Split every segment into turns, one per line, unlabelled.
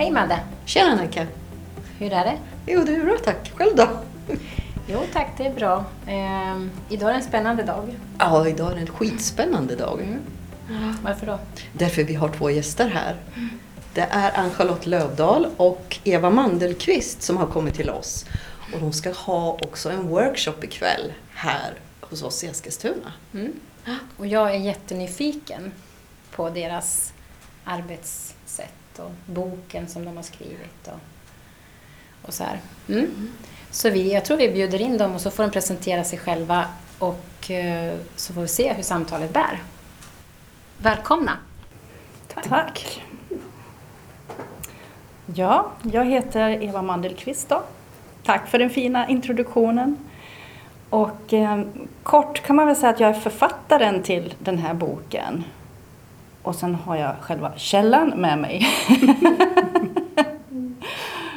Hej Madde!
Tjena Annika!
Hur är det?
Jo, det är bra tack. Själv då?
Jo tack, det är bra. Ehm, idag är det en spännande dag.
Ja, idag är det en skitspännande dag.
Mm. Varför då?
Därför vi har två gäster här. Det är Ann-Charlotte Lövdahl och Eva Mandelqvist som har kommit till oss. Och de ska ha också en workshop ikväll här hos oss i Eskilstuna.
Mm. Och jag är jättenyfiken på deras arbetssätt och boken som de har skrivit och, och så här. Mm. Så vi, jag tror vi bjuder in dem och så får de presentera sig själva och eh, så får vi se hur samtalet bär. Välkomna!
Tack. Ja, jag heter Eva Mandelqvist då. Tack för den fina introduktionen. Och eh, kort kan man väl säga att jag är författaren till den här boken. Och sen har jag själva källan med mig.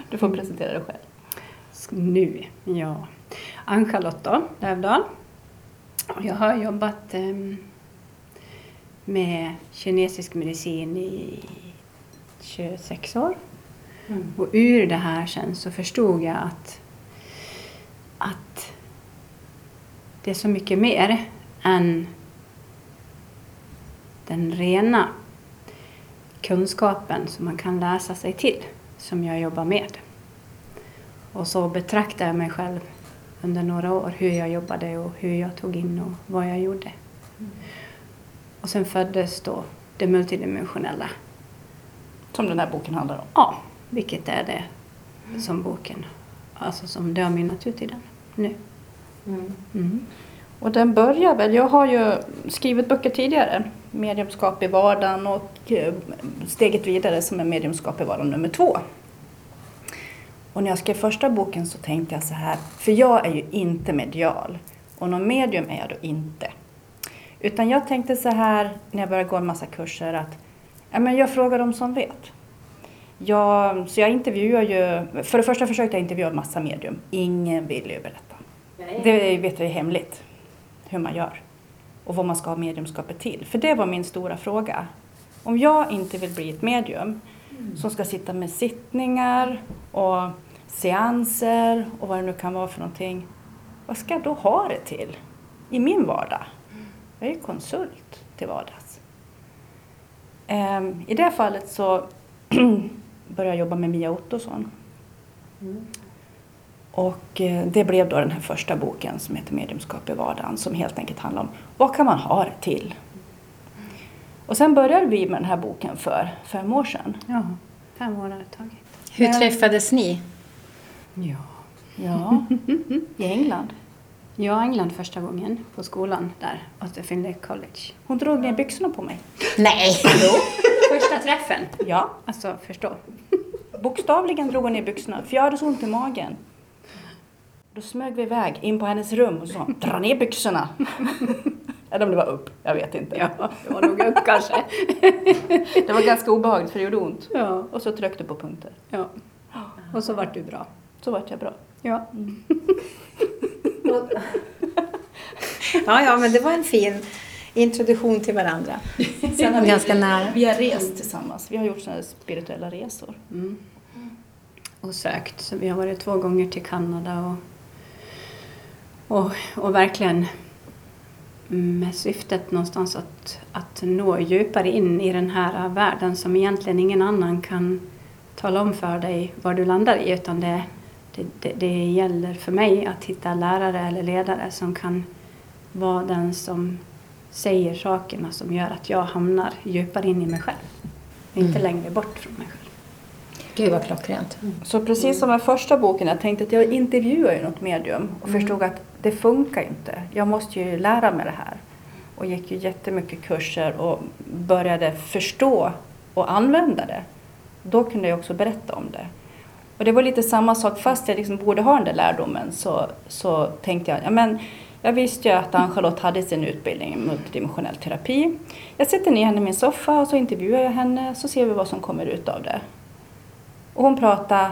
du får presentera dig själv.
Nu, ja. Ann-Charlotte Lövdahl. Jag har jobbat eh, med kinesisk medicin i 26 år.
Mm.
Och ur det här sen så förstod jag att, att det är så mycket mer än den rena kunskapen som man kan läsa sig till, som jag jobbar med. Och så betraktar jag mig själv under några år, hur jag jobbade och hur jag tog in och vad jag gjorde. Och sen föddes då det multidimensionella.
Som den här boken handlar om.
Ja, vilket är det som boken, alltså som det har mynnat ut i den nu. Mm.
Och den börjar väl, jag har ju skrivit böcker tidigare. Mediumskap i vardagen och eh, steget vidare som är mediumskap i vardagen nummer två. Och när jag skrev första boken så tänkte jag så här, för jag är ju inte medial och någon medium är jag då inte. Utan jag tänkte så här när jag började gå en massa kurser att ja, men jag frågar dem som vet. Jag, så jag intervjuar ju, för det första försökte jag intervjua en massa medium. Ingen vill ju berätta. Det vet jag är hemligt hur man gör och vad man ska ha mediumskapet till. För det var min stora fråga. Om jag inte vill bli ett medium som ska sitta med sittningar och seanser och vad det nu kan vara för någonting. Vad ska jag då ha det till i min vardag? Jag är ju konsult till vardags. Ehm, I det fallet så började jag jobba med Mia Ottosson. Och eh, det blev då den här första boken som heter Mediumskap i vardagen som helt enkelt handlar om vad kan man ha det till? Och sen började vi med den här boken för fem år sedan.
Ja, fem år har det tagit.
Hur
Men-
träffades ni?
Ja.
Ja, i England.
Jag i England första gången på skolan där, Findlay College.
Hon drog ner byxorna på mig.
Nej!
Första träffen.
Ja,
Alltså, förstå.
bokstavligen drog hon ner byxorna för jag hade så ont i magen. Då smög vi iväg in på hennes rum och sa dra ner byxorna. Eller om det var upp, jag vet inte.
Ja, det var nog upp kanske.
Det var ganska obehagligt för det gjorde ont.
Ja,
Och så tryckte på punkter.
ja. Och så vart du bra.
Så vart jag bra.
Ja.
Ja, ja, men det var en fin introduktion till varandra. Sen var vi ganska nära.
Vi har rest tillsammans. Vi har gjort sådana spirituella resor.
Mm. Och sökt. Så vi har varit två gånger till Kanada och, och, och verkligen med syftet någonstans att, att nå djupare in i den här världen som egentligen ingen annan kan tala om för dig var du landar i utan det, det, det, det gäller för mig att hitta lärare eller ledare som kan vara den som säger sakerna som gör att jag hamnar djupare in i mig själv. Inte längre bort från mig själv.
Gud vad klockrent.
Så precis som med första boken, jag tänkte att jag intervjuar ju något medium och förstod att det funkar inte. Jag måste ju lära mig det här. Och gick ju jättemycket kurser och började förstå och använda det. Då kunde jag också berätta om det. Och det var lite samma sak, fast jag liksom borde ha den där lärdomen så, så tänkte jag, ja men jag visste ju att Ann-Charlotte hade sin utbildning i multidimensionell terapi. Jag sätter ner henne i min soffa och så intervjuar jag henne så ser vi vad som kommer ut av det. Och hon pratade,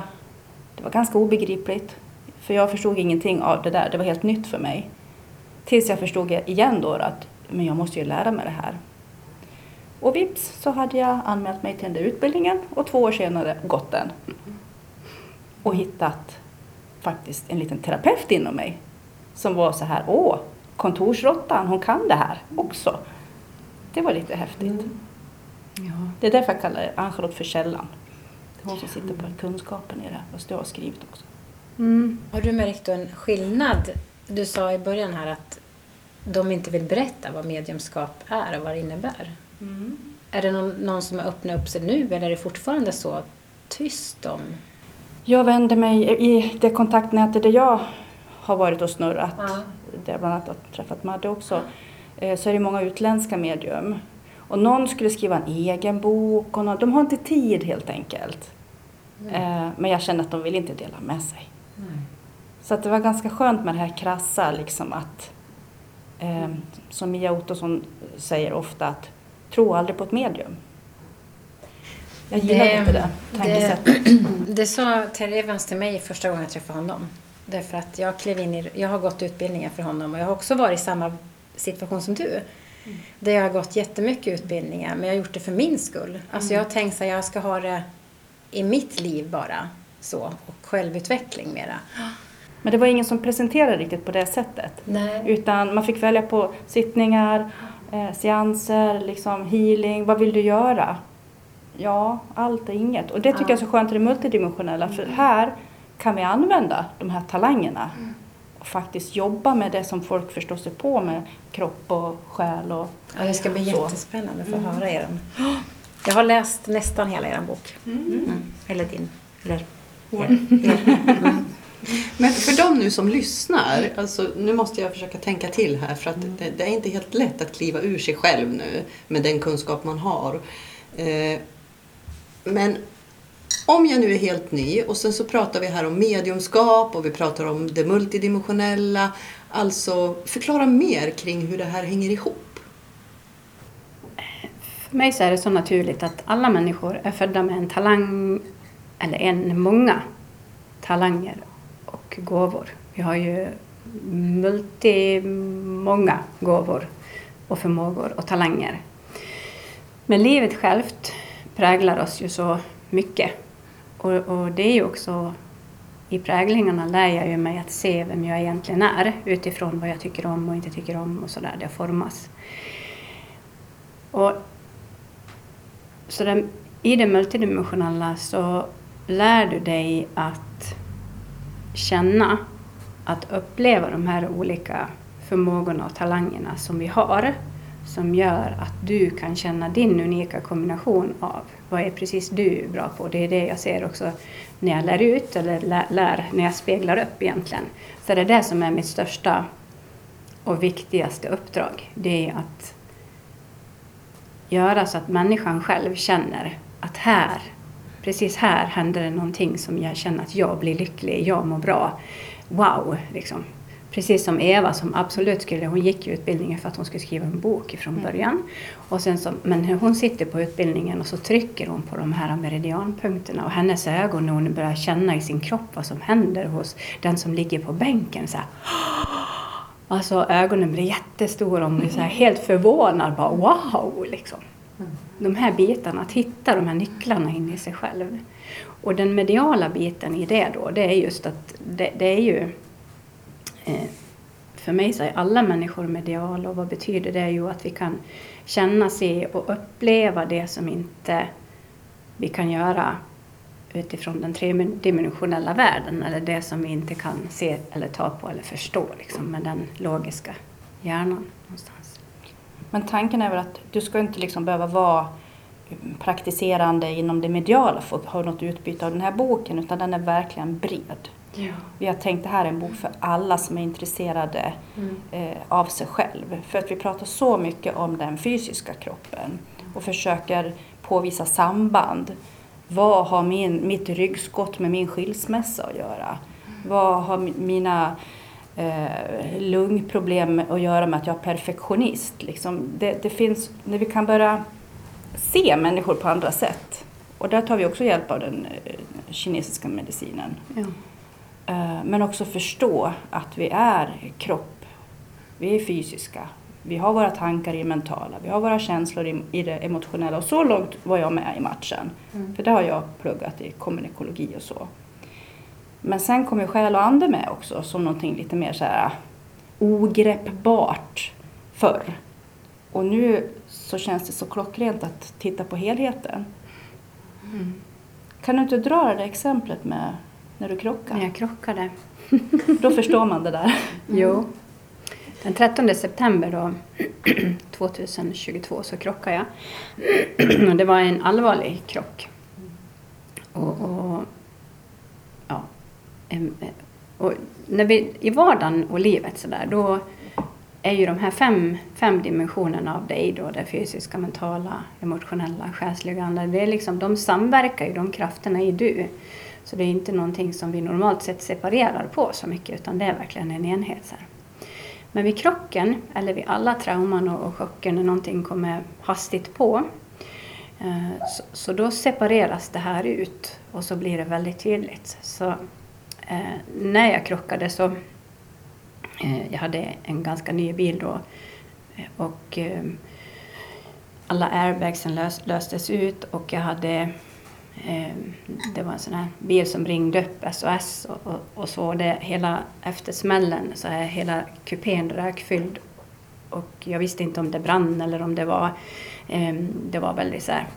det var ganska obegripligt. För jag förstod ingenting av det där, det var helt nytt för mig. Tills jag förstod igen då att men jag måste ju lära mig det här. Och vips så hade jag anmält mig till den där utbildningen och två år senare gått den. Och hittat faktiskt en liten terapeut inom mig som var så här, åh, kontorsråttan, hon kan det här också. Det var lite häftigt.
Ja.
Det är därför jag kallar Ann-Charlotte för källan. Hon som sitter på kunskapen i det, fast jag har skrivit också.
Mm.
Har du märkt en skillnad? Du sa i början här att de inte vill berätta vad mediumskap är och vad det innebär. Är det någon, någon som har öppnat upp sig nu eller är det fortfarande så tyst om?
Jag vänder mig i det kontaktnätet där jag har varit och snurrat,
Ja.
där jag bland annat har träffat Madde också, eh, så är det många utländska medium. Och någon skulle skriva en egen bok och någon, de har inte tid helt enkelt. Eh, Men jag känner att de vill inte dela med sig. Så att det var ganska skönt med det här krassa, liksom att, eh, som Mia Ottosson säger ofta, att tro aldrig på ett medium. Jag gillar
Det-
inte det tankesättet.
Det sa Terry Evans till mig första gången jag träffade honom. Därför att jag klev in i, jag har gått utbildningen för honom och jag har också varit i samma situation som du. Där jag har gått jättemycket utbildningar men jag har gjort det för min skull. Alltså jag har tänkt att jag ska ha det i mitt liv bara så och självutveckling mera.
Men det var ingen som presenterade riktigt på det sättet.
Nej.
Utan man fick välja på sittningar, eh, seanser, liksom healing. Vad vill du göra? Ja, allt är inget. Och det tycker
Ja.
jag är så skönt i det multidimensionella. För här kan vi använda de här talangerna. Och faktiskt jobba med det som folk förstår sig på med kropp och själ och
Ja, det ska bli
Så.
jättespännande att få höra er. Jag har läst nästan hela er bok. Mm. Eller din. Eller
Men för de nu som lyssnar, alltså, nu måste jag försöka tänka till här för att det, det är inte helt lätt att kliva ur sig själv nu med den kunskap man har. Eh, men om jag nu är helt ny och sen så pratar vi här om mediumskap och vi pratar om det multidimensionella. Alltså förklara mer kring hur det här hänger ihop.
För mig så är det så naturligt att alla människor är födda med en talang, eller en, många talanger och gåvor. Vi har ju multi, många gåvor och förmågor och talanger. Men livet självt präglar oss ju så mycket. Och, och det är ju också i präglingarna lär jag ju mig att se vem jag egentligen är utifrån vad jag tycker om och inte tycker om och sådär. Det formas. Och så den, i det multidimensionella så lär du dig att känna, att uppleva de här olika förmågorna och talangerna som vi har som gör att du kan känna din unika kombination av vad är precis du bra på. Det är det jag ser också när jag lär ut eller lär, lär när jag speglar upp egentligen. Så det är det som är mitt största och viktigaste uppdrag. Det är att göra så att människan själv känner att här, precis här händer det någonting som jag känner att jag blir lycklig, jag mår bra. Wow, liksom. Precis som Eva som absolut skulle, hon gick utbildningen för att hon skulle skriva en bok från början. Och sen så, men hon sitter på utbildningen och så trycker hon på de här meridianpunkterna och hennes ögon när hon börjar känna i sin kropp vad som händer hos den som ligger på bänken. Så här, Alltså ögonen blir jättestora och hon blir så här helt förvånad. Bara, wow! Liksom. De här bitarna, att hitta de här nycklarna in i sig själv. Och den mediala biten i det då, det är just att det, det är ju... Eh, för mig så är alla människor mediala och vad betyder det? Jo, att vi kan känna, se och uppleva det som inte vi kan göra utifrån den tredimensionella världen eller det som vi inte kan se eller ta på eller förstå liksom, med den logiska hjärnan någonstans.
Men tanken är väl att du ska inte liksom behöva vara praktiserande inom det mediala för att ha något utbyte av den här boken utan den är verkligen bred.
Ja.
Vi har tänkt det här är en bok för alla som är intresserade eh, av sig själv. För att vi pratar så mycket om den fysiska kroppen och försöker påvisa samband. Vad har min, mitt ryggskott med min skilsmässa att göra? Vad har mi- mina eh, lungproblem att göra med att jag är perfektionist? Liksom det, det finns, när vi kan börja se människor på andra sätt. Och där tar vi också hjälp av den eh, kinesiska medicinen.
Ja.
Eh, Men också förstå att vi är kropp, vi är fysiska, Vi har våra tankar i det mentala, vi har våra känslor i, i det emotionella och så långt var jag med i matchen.
Mm.
För det har jag pluggat i kommunikologi och så. Men sen kommer själ och ande med också som någonting lite mer så här ogreppbart förr. Och nu så känns det så klockrent att titta på helheten.
Mm.
Kan du inte dra det där exemplet med när du krockar?
När jag krockade.
Då förstår man det där.
Jo. Den 13 september då, 2022 så krockade jag. och det var en allvarlig krock. Och, och, ja, eh, och när vi, I vardagen och livet så där, då är ju de här fem, fem dimensionerna av dig då, det fysiska, mentala, emotionella, själsliga, andra, det är liksom, de samverkar ju, de krafterna i du. Så det är inte någonting som vi normalt sett separerar på så mycket, utan det är verkligen en enhet. Så här. Men vid krocken, eller vid alla trauman och, chocker när någonting kommer hastigt på, eh, så, så då separeras det här ut och så blir det väldigt tydligt. Så eh, när jag krockade så, eh, jag hade en ganska ny bil då eh, och eh, alla airbagsen lös, löstes ut och jag hade Ehm, det var en sån här bil som ringde upp SOS och, och, och så. Det, hela, efter smällen så är hela kupén rökfylld. Och jag visste inte om det brann eller om det var... Ehm, det var väldigt så här...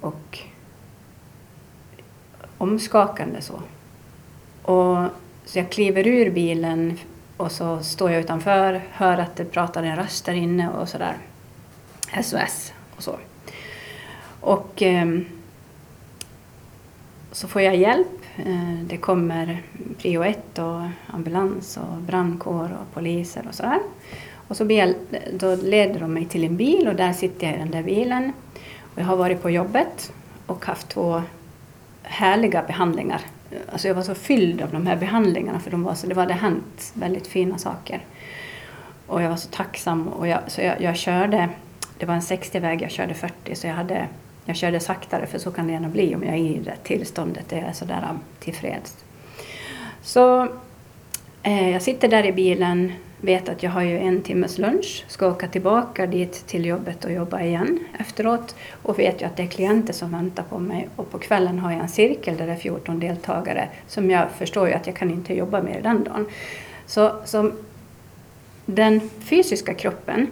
Och omskakande så. Och, så jag kliver ur bilen och så står jag utanför, hör att det pratar en röst där inne och sådär. SOS och så. Och... Ehm, så får jag hjälp. Eh, det kommer prio 1 och ambulans och brandkår och poliser och sådär. Och så jag, då leder de mig till en bil och där sitter jag i den där bilen. Och jag har varit på jobbet och haft två härliga behandlingar. Alltså jag var så fylld av de här behandlingarna för de var så, det hade hänt väldigt fina saker. Och jag var så tacksam och jag, så jag, jag körde, det var en 60-väg, jag körde 40 så jag hade jag körde saktare för så kan det gärna bli om jag är i det tillståndet, jag är sådär um, tillfreds. Så eh, jag sitter där i bilen, vet att jag har ju en timmes lunch, ska åka tillbaka dit till jobbet och jobba igen efteråt och vet ju att det är klienter som väntar på mig och på kvällen har jag en cirkel där det är 14 deltagare som jag förstår ju att jag kan inte jobba med den dagen. Så, så den fysiska kroppen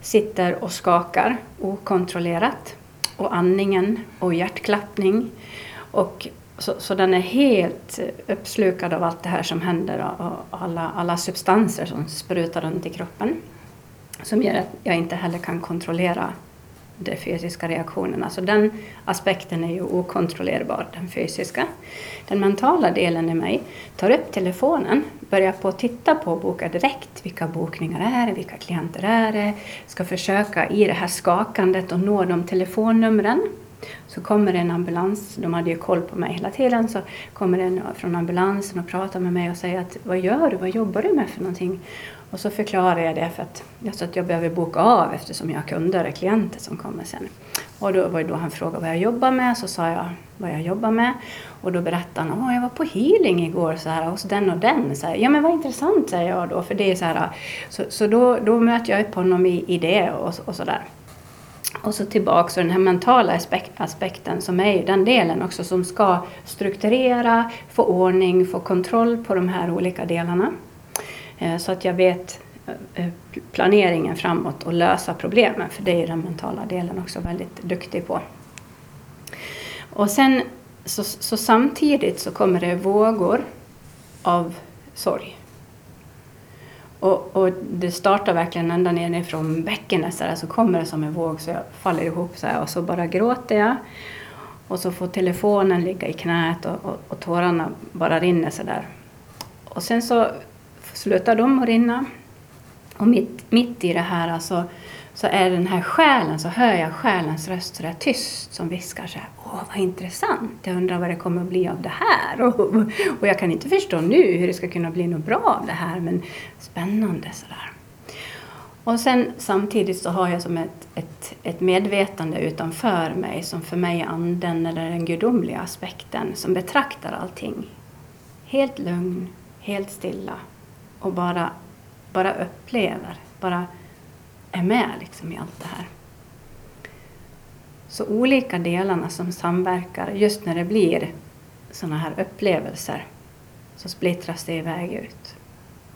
sitter och skakar okontrollerat och andningen och hjärtklappning. Och så, så den är helt uppslukad av allt det här som händer och, alla, alla substanser som sprutar runt i kroppen. Som gör att jag inte heller kan kontrollera de fysiska reaktionerna. Så den aspekten är ju okontrollerbar, den fysiska. Den mentala delen i mig tar upp telefonen, börjar på att titta på och boka direkt. Vilka bokningar är det? Vilka klienter är det? Ska försöka i det här skakandet och nå de telefonnumren. Så kommer en ambulans, de hade ju koll på mig hela tiden, så kommer en från ambulansen och pratar med mig och säger att vad gör du, vad jobbar du med för någonting? Och så förklarade jag det för att jag sa att jag behöver boka av eftersom jag har kunder och klienter som kommer sen. Och då var det då han frågade vad jag jobbar med, så sa jag vad jag jobbar med. Och då berättade han, åh jag var på healing igår så här, hos den och den. Så här, ja men vad intressant säger jag då, för det är så här, så, så då, då möter jag upp honom i, i det och, och så där. Och så tillbaks till den här mentala aspekten som är ju den delen också som ska strukturera, få ordning, få kontroll på de här olika delarna. Eh, så att jag vet eh, eh, planeringen framåt och lösa problemen, för det är den mentala delen också väldigt duktig på. Och sen så, så samtidigt så kommer det vågor av sorg. Och, och det startar verkligen ända nerifrån bäckenet så, där, så kommer det som en våg så jag faller ihop så här och så bara gråter jag. Och så får telefonen ligga i knät och, och, och tårarna bara rinner så där. Och sen så slutar de att rinna. Och mitt, mitt i det här alltså, så är den här själen, så hör jag själens röst så där tyst som viskar så här. Åh, vad intressant. Jag undrar vad det kommer att bli av det här. Och, och jag kan inte förstå nu hur det ska kunna bli något bra av det här, men spännande sådär. Och sen samtidigt så har jag som ett, ett, ett medvetande utanför mig som för mig är anden eller den gudomliga aspekten som betraktar allting. Helt lugn, helt stilla och bara, bara upplever. Bara är med liksom i allt det här. Så olika delarna som samverkar, just när det blir sådana här upplevelser så splittras det iväg ut.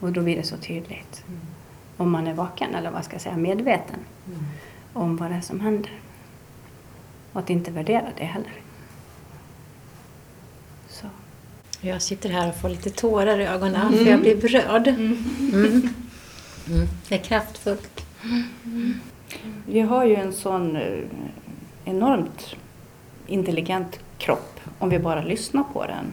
Och då blir det så tydligt.
Mm.
Om man är vaken, eller vad ska jag säga, medveten
Mm.
om vad det är som händer. Och att inte värdera det heller. Så.
Jag sitter här och får lite tårar i ögonen för jag blir berörd. Mm. Mm. Det är kraftfullt.
Vi har ju en sån eh, enormt intelligent kropp om vi bara lyssnar på den.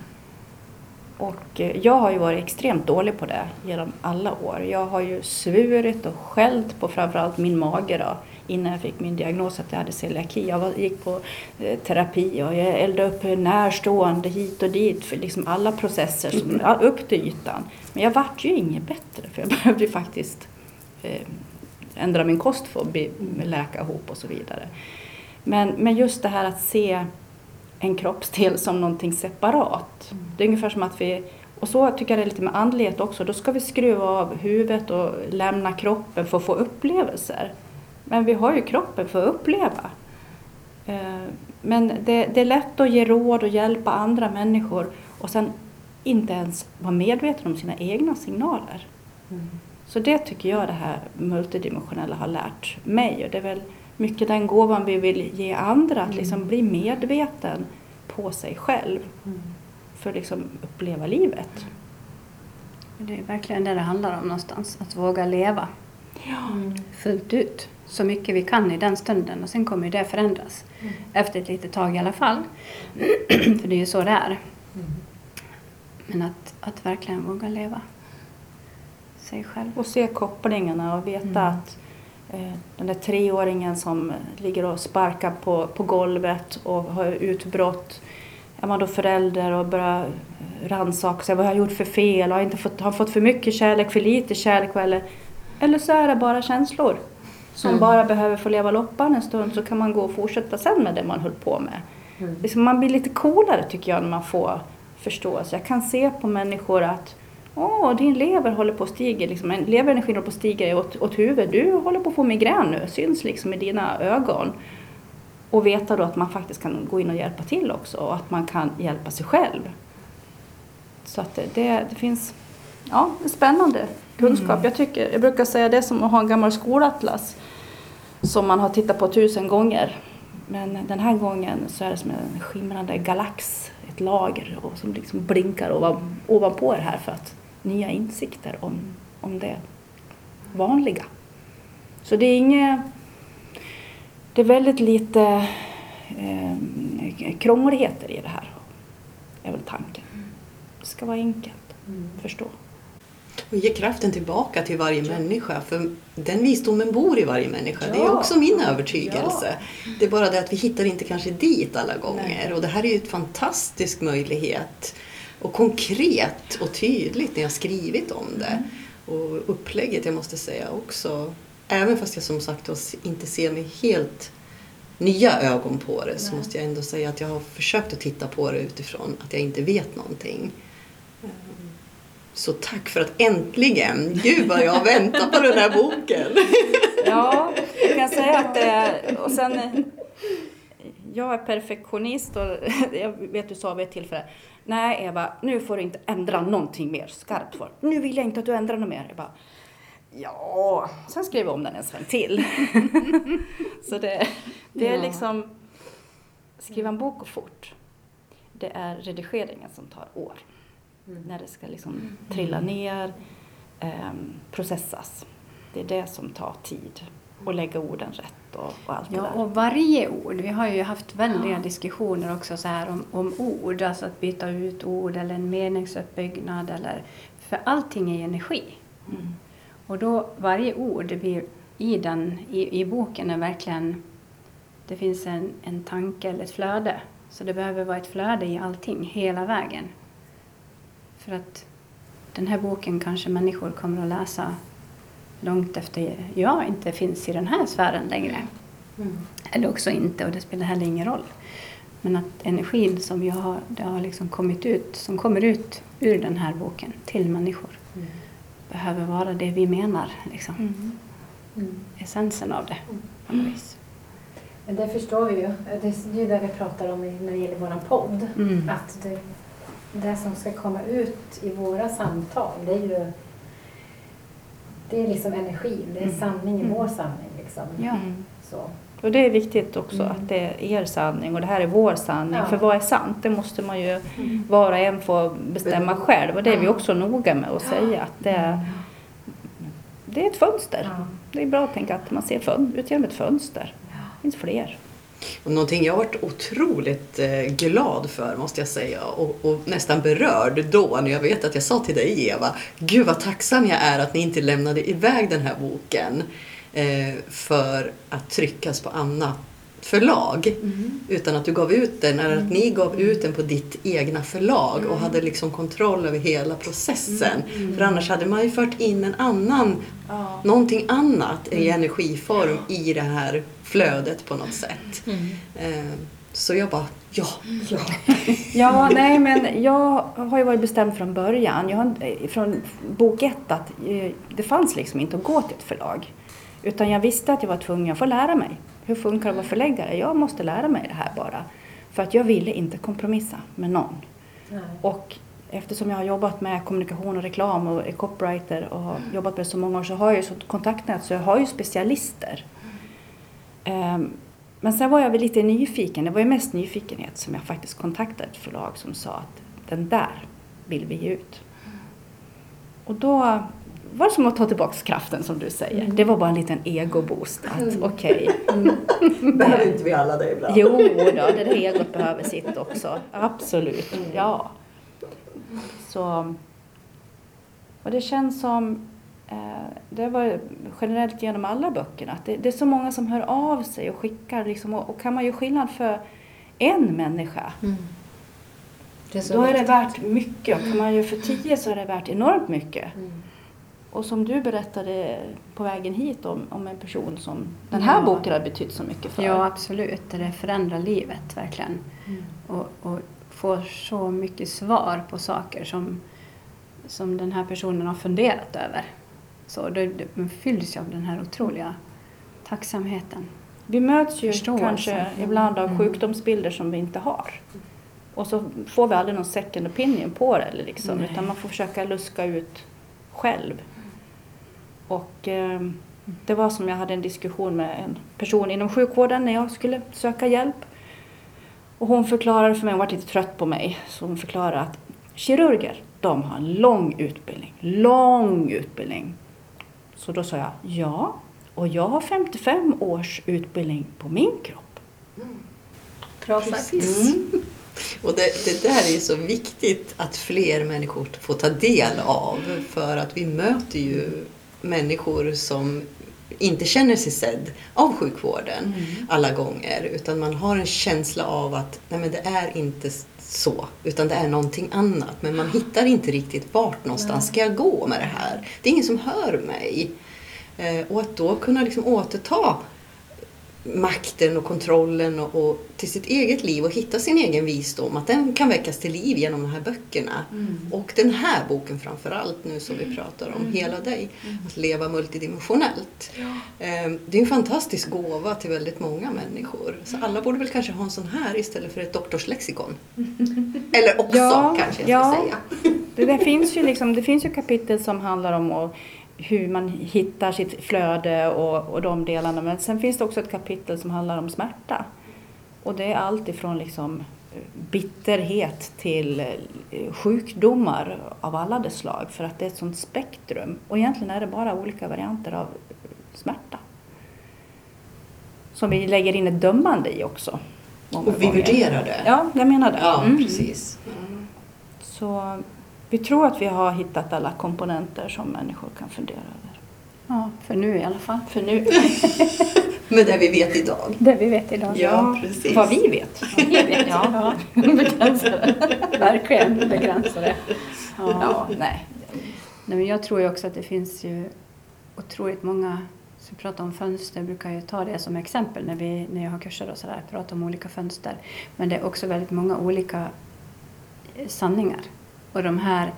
Och eh, jag har ju varit extremt dålig på det genom alla år. Jag har ju svurit och skällt på framförallt min mage då, innan jag fick min diagnos att jag hade celiaki. Jag var, gick på eh, terapi och jag eldade upp närstående hit och dit för liksom alla processer som, upp till ytan. Men jag vart ju inget bättre för jag behövde ju faktiskt eh, ändra min kost för att bli, läka ihop och så vidare. Men, men just det här att se en kroppsdel som någonting separat. Det är ungefär som att vi, och så tycker jag det är lite med andlighet också, då ska vi skruva av huvudet och lämna kroppen för att få upplevelser. Men vi har ju kroppen för att uppleva. Eh, Men det, det är lätt att ge råd och hjälpa andra människor och sen inte ens vara medveten om sina egna signaler. Så det tycker jag det här multidimensionella har lärt mig. Och det är väl mycket den gåvan vi vill ge andra, att liksom bli medveten på sig själv. För att liksom uppleva livet.
Det är verkligen det det handlar om någonstans. Att våga leva fullt ut. Så mycket vi kan i den stunden och sen kommer det förändras. Efter ett litet tag i alla fall. För det är ju så det är. Men att, att verkligen våga leva sig själv.
Och se kopplingarna och veta att eh, den där treåringen som ligger och sparkar på, på golvet och har utbrott. Är man då förälder och börjar rannsaka sig. Vad har jag gjort för fel? Har jag inte fått, har fått för mycket kärlek, för lite kärlek? Eller, eller så är det bara känslor. Som bara behöver få leva loppan en stund så kan man gå och fortsätta sen med det man höll på med. Liksom man blir lite coolare tycker jag när man får förståelse. Jag kan se på människor att Åh, din lever håller på att stiga, liksom, en leverenergin håller på att stiga åt, åt huvudet. Du håller på att få migrän nu, syns liksom i dina ögon. Och veta då att man faktiskt kan gå in och hjälpa till också och att man kan hjälpa sig själv. Så att det, det, det finns ja, det är spännande kunskap. Jag, tycker, jag brukar säga det är som att ha en gammal skolatlas som man har tittat på tusen gånger. Men den här gången så är det som en skimrande galax, ett lager och som liksom blinkar ovan, ovanpå det här för att nya insikter om, om det vanliga. Så det är inget... Det är väldigt lite eh, krångligheter i det här, är väl tanken. Det ska vara enkelt att förstå.
Och ge kraften tillbaka till varje människa. För den visdomen bor i varje människa. Det är
Ja.
också min övertygelse. Det är bara det att vi hittar inte kanske dit alla gånger. Och det här är ju en fantastisk möjlighet. Och konkret och tydligt när jag skrivit om det. Och upplägget, jag måste säga också. Även fast jag som sagt inte ser med helt nya ögon på det så måste jag ändå säga att jag har försökt att titta på det utifrån att jag inte vet någonting. Så tack för att äntligen, gud vad jag har väntat på den här boken.
Ja, jag kan säga att det är, och sen eh, jag är perfektionist och jag vet du sa vid ett tillfälle Nej Eva, nu får du inte ändra någonting mer skarpt för. Nu vill jag inte att du ändrar något mer. Jag bara, ja, sen skrev jag om den en sväng till. Så det, det är liksom, skriva en bok och fort. Det är redigeringen som tar år. När det ska liksom trilla ner, ehm, processas. Det är det som tar tid. Och lägga orden rätt och, och allt
Ja,
det där.
och varje ord. Vi har ju haft väldiga diskussioner också så här om, om ord, alltså att byta ut ord eller en meningsuppbyggnad. Eller, för allting är energi.
Mm.
Och då varje ord blir i, den, i, i boken är verkligen, det finns en, en tanke eller ett flöde. Så det behöver vara ett flöde i allting, hela vägen. För att den här boken kanske människor kommer att läsa långt efter jag inte finns i den här sfären längre. Eller också inte och det spelar heller ingen roll. Men att energin som jag har, det har liksom kommit ut, som kommer ut ur den här boken till människor behöver vara det vi menar. Liksom.
Mm.
Mm.
essensen av det. på något vis.
Det förstår vi ju. Det är ju det vi pratar om när det gäller vår podd.
Mm.
Att det, det som ska komma ut i våra samtal, det är ju det är liksom energin, det är
Mm.
sanningen,
Mm.
vår sanning. Liksom.
Ja.
Mm.
Så.
Och det är viktigt också
Mm.
att det är er sanning och det här är vår sanning.
Ja.
För vad är sant? Det måste man ju var och en få bestämma själv. Och det är vi också noga med att säga att det är, det är ett fönster.
Ja.
Det är bra att tänka att man ser fön- ut genom ett fönster. Det finns fler.
Och någonting jag varit otroligt eh, glad för måste jag säga och, och nästan berörd då när jag vet att jag sa till dig Eva, gud vad tacksam jag är att ni inte lämnade iväg den här boken eh, för att tryckas på annat förlag.
Mm.
Utan att du gav ut den, eller att ni gav ut den på ditt egna förlag och hade liksom kontroll över hela processen. För annars hade man ju fört in en annan, någonting annat i energiform i det här flödet på något sätt. Eh, Så jag bara, ja, ja.
Ja, nej men jag har ju varit bestämd från början, jag har, eh, från bok ett, att eh, det fanns liksom inte att gå till ett förlag. Utan jag visste att jag var tvungen att få lära mig. Hur funkar det att vara förläggare? Jag måste lära mig det här bara. För att jag ville inte kompromissa med någon.
Nej.
Och eftersom jag har jobbat med kommunikation och reklam och är copywriter och har jobbat med det så många år så har jag ju så kontaktnät så jag har ju specialister. Ehm, Men sen var jag väl lite nyfiken, det var ju mest nyfikenhet som jag faktiskt kontaktade ett förlag som sa att den där vill vi ge ut. Och då var som att ta tillbaka kraften som du säger. Det var bara en liten egoboost att okej,
Behöver inte vi alla det ibland?
Jo då, det där egot behöver sitt också. Absolut, ja. Så, och det känns som, eh, det var generellt genom alla böckerna, att det, det är så många som hör av sig och skickar liksom, och, och kan man göra skillnad för en människa,
så
då är det
viktigt.
värt mycket. Och kan man göra för tio så är det värt enormt mycket.
Mm.
Och som du berättade på vägen hit om, om en person som den här
Ja.
boken har betytt så mycket för.
Ja, absolut. Det förändrar livet verkligen.
Mm.
Och, och får så mycket svar på saker som, som den här personen har funderat över. Så det, det, fylls av den här otroliga tacksamheten.
Vi möts ju
Förståelse.
kanske ibland av
Mm.
sjukdomsbilder som vi inte har. Och så får vi aldrig någon second opinion på det liksom,
Nej.
utan man får försöka luska ut själv. Och eh, det var som jag hade en diskussion med en person inom sjukvården när jag skulle söka hjälp. Och hon förklarade för mig, hon var lite trött på mig, så hon förklarade att kirurger, de har en lång utbildning. Lång utbildning. Så då sa jag, ja, och jag har 55 års utbildning på min kropp.
Bra.
Precis. Och det, det där är ju så viktigt att fler människor får ta del av. För att vi möter ju människor som inte känner sig sedd av sjukvården alla gånger. Utan man har en känsla av att nej men det är inte så, utan det är någonting annat. Men man hittar inte riktigt vart någonstans ska jag gå med det här. Det är ingen som hör mig. Eh, Och att då kunna liksom återta makten och kontrollen och, och till sitt eget liv och hitta sin egen visdom. Att den kan väckas till liv genom de här böckerna. Och den här boken framförallt nu som vi pratar om, Hela dig. Att leva multidimensionellt. Eh, Det är en fantastisk gåva till väldigt många människor. Så alla borde väl kanske ha en sån här istället för ett doktorslexikon. Eller också
Ja,
kanske jag ska
ja.
säga.
Det, det, finns ju liksom, det finns ju kapitel som handlar om att, hur man hittar sitt flöde och, och de delarna. Men sen finns det också ett kapitel som handlar om smärta. Och det är allt ifrån liksom eh, bitterhet till eh, sjukdomar av alla dess slag. För att det är ett sånt spektrum. Och egentligen är det bara olika varianter av smärta. Som vi lägger in ett dömande i också.
Och vi
gånger.
värderar det.
Ja, jag menar det.
Ja,
Mm.
precis.
Så vi tror att vi har hittat alla komponenter som människor kan fundera över.
Ja, för nu i alla fall.
För nu,
Med det vi vet idag.
Det vi vet idag.
Ja, precis.
vad vi vet.
Vi vet, ja.
Begränsade.
Verkligen begränsade. Ja.
Ja, nej.
Nej, men jag tror ju också att det finns ju otroligt många, så vi pratar om fönster, brukar jag ta det som exempel när, vi, när jag har kurser och sådär, pratar om olika fönster. Men det är också väldigt många olika eh, sanningar. Och de här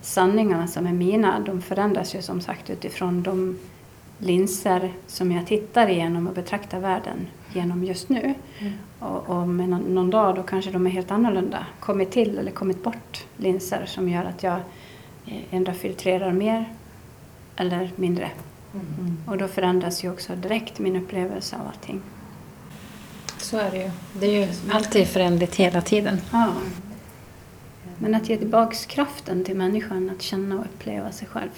sanningarna som är mina, de förändras ju som sagt utifrån de linser som jag tittar igenom och betraktar världen genom just nu.
Mm.
Och, och med någon, dag då kanske de är helt annorlunda. Kommit till eller kommit bort linser som gör att jag eh, ändå filtrerar mer eller mindre.
Mm.
Och då förändras ju också direkt min upplevelse av allting.
Så är det ju. Det är ju alltid förändligt hela tiden.
Ja. Men att ge tillbaka kraften till människan att känna och uppleva sig själv.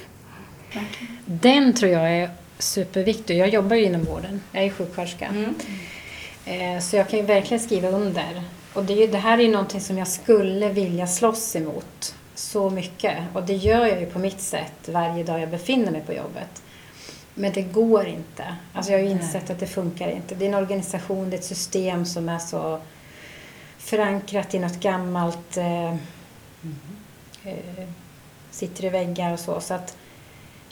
Verkligen.
Den tror jag är superviktig. Jag jobbar ju inom vården. Jag är sjuksköterska.
Mm.
Eh, Så jag kan ju verkligen skriva under. Och det, är ju, det här är ju någonting som jag skulle vilja slåss emot så mycket. Och det gör jag ju på mitt sätt varje dag jag befinner mig på jobbet. Men det går inte. Alltså jag har ju insett att det funkar inte. Det är en organisation, det är ett system som är så förankrat i något gammalt, eh, eh, sitter i väggar och så. Så att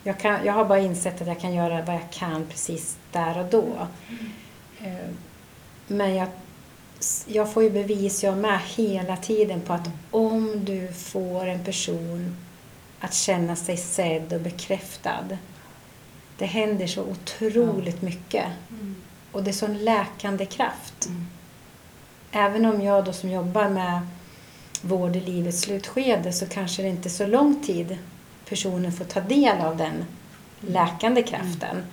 jag, kan, jag har bara insett att jag kan göra vad jag kan precis där och då. Eh, Men jag, jag får ju bevis, jag med, hela tiden på att om du får en person att känna sig sedd och bekräftad. Det händer så otroligt mycket. Och det är sån läkande kraft. Även om jag då som jobbar med vård i livets slutskede så kanske det inte är så lång tid personen får ta del av den läkande kraften.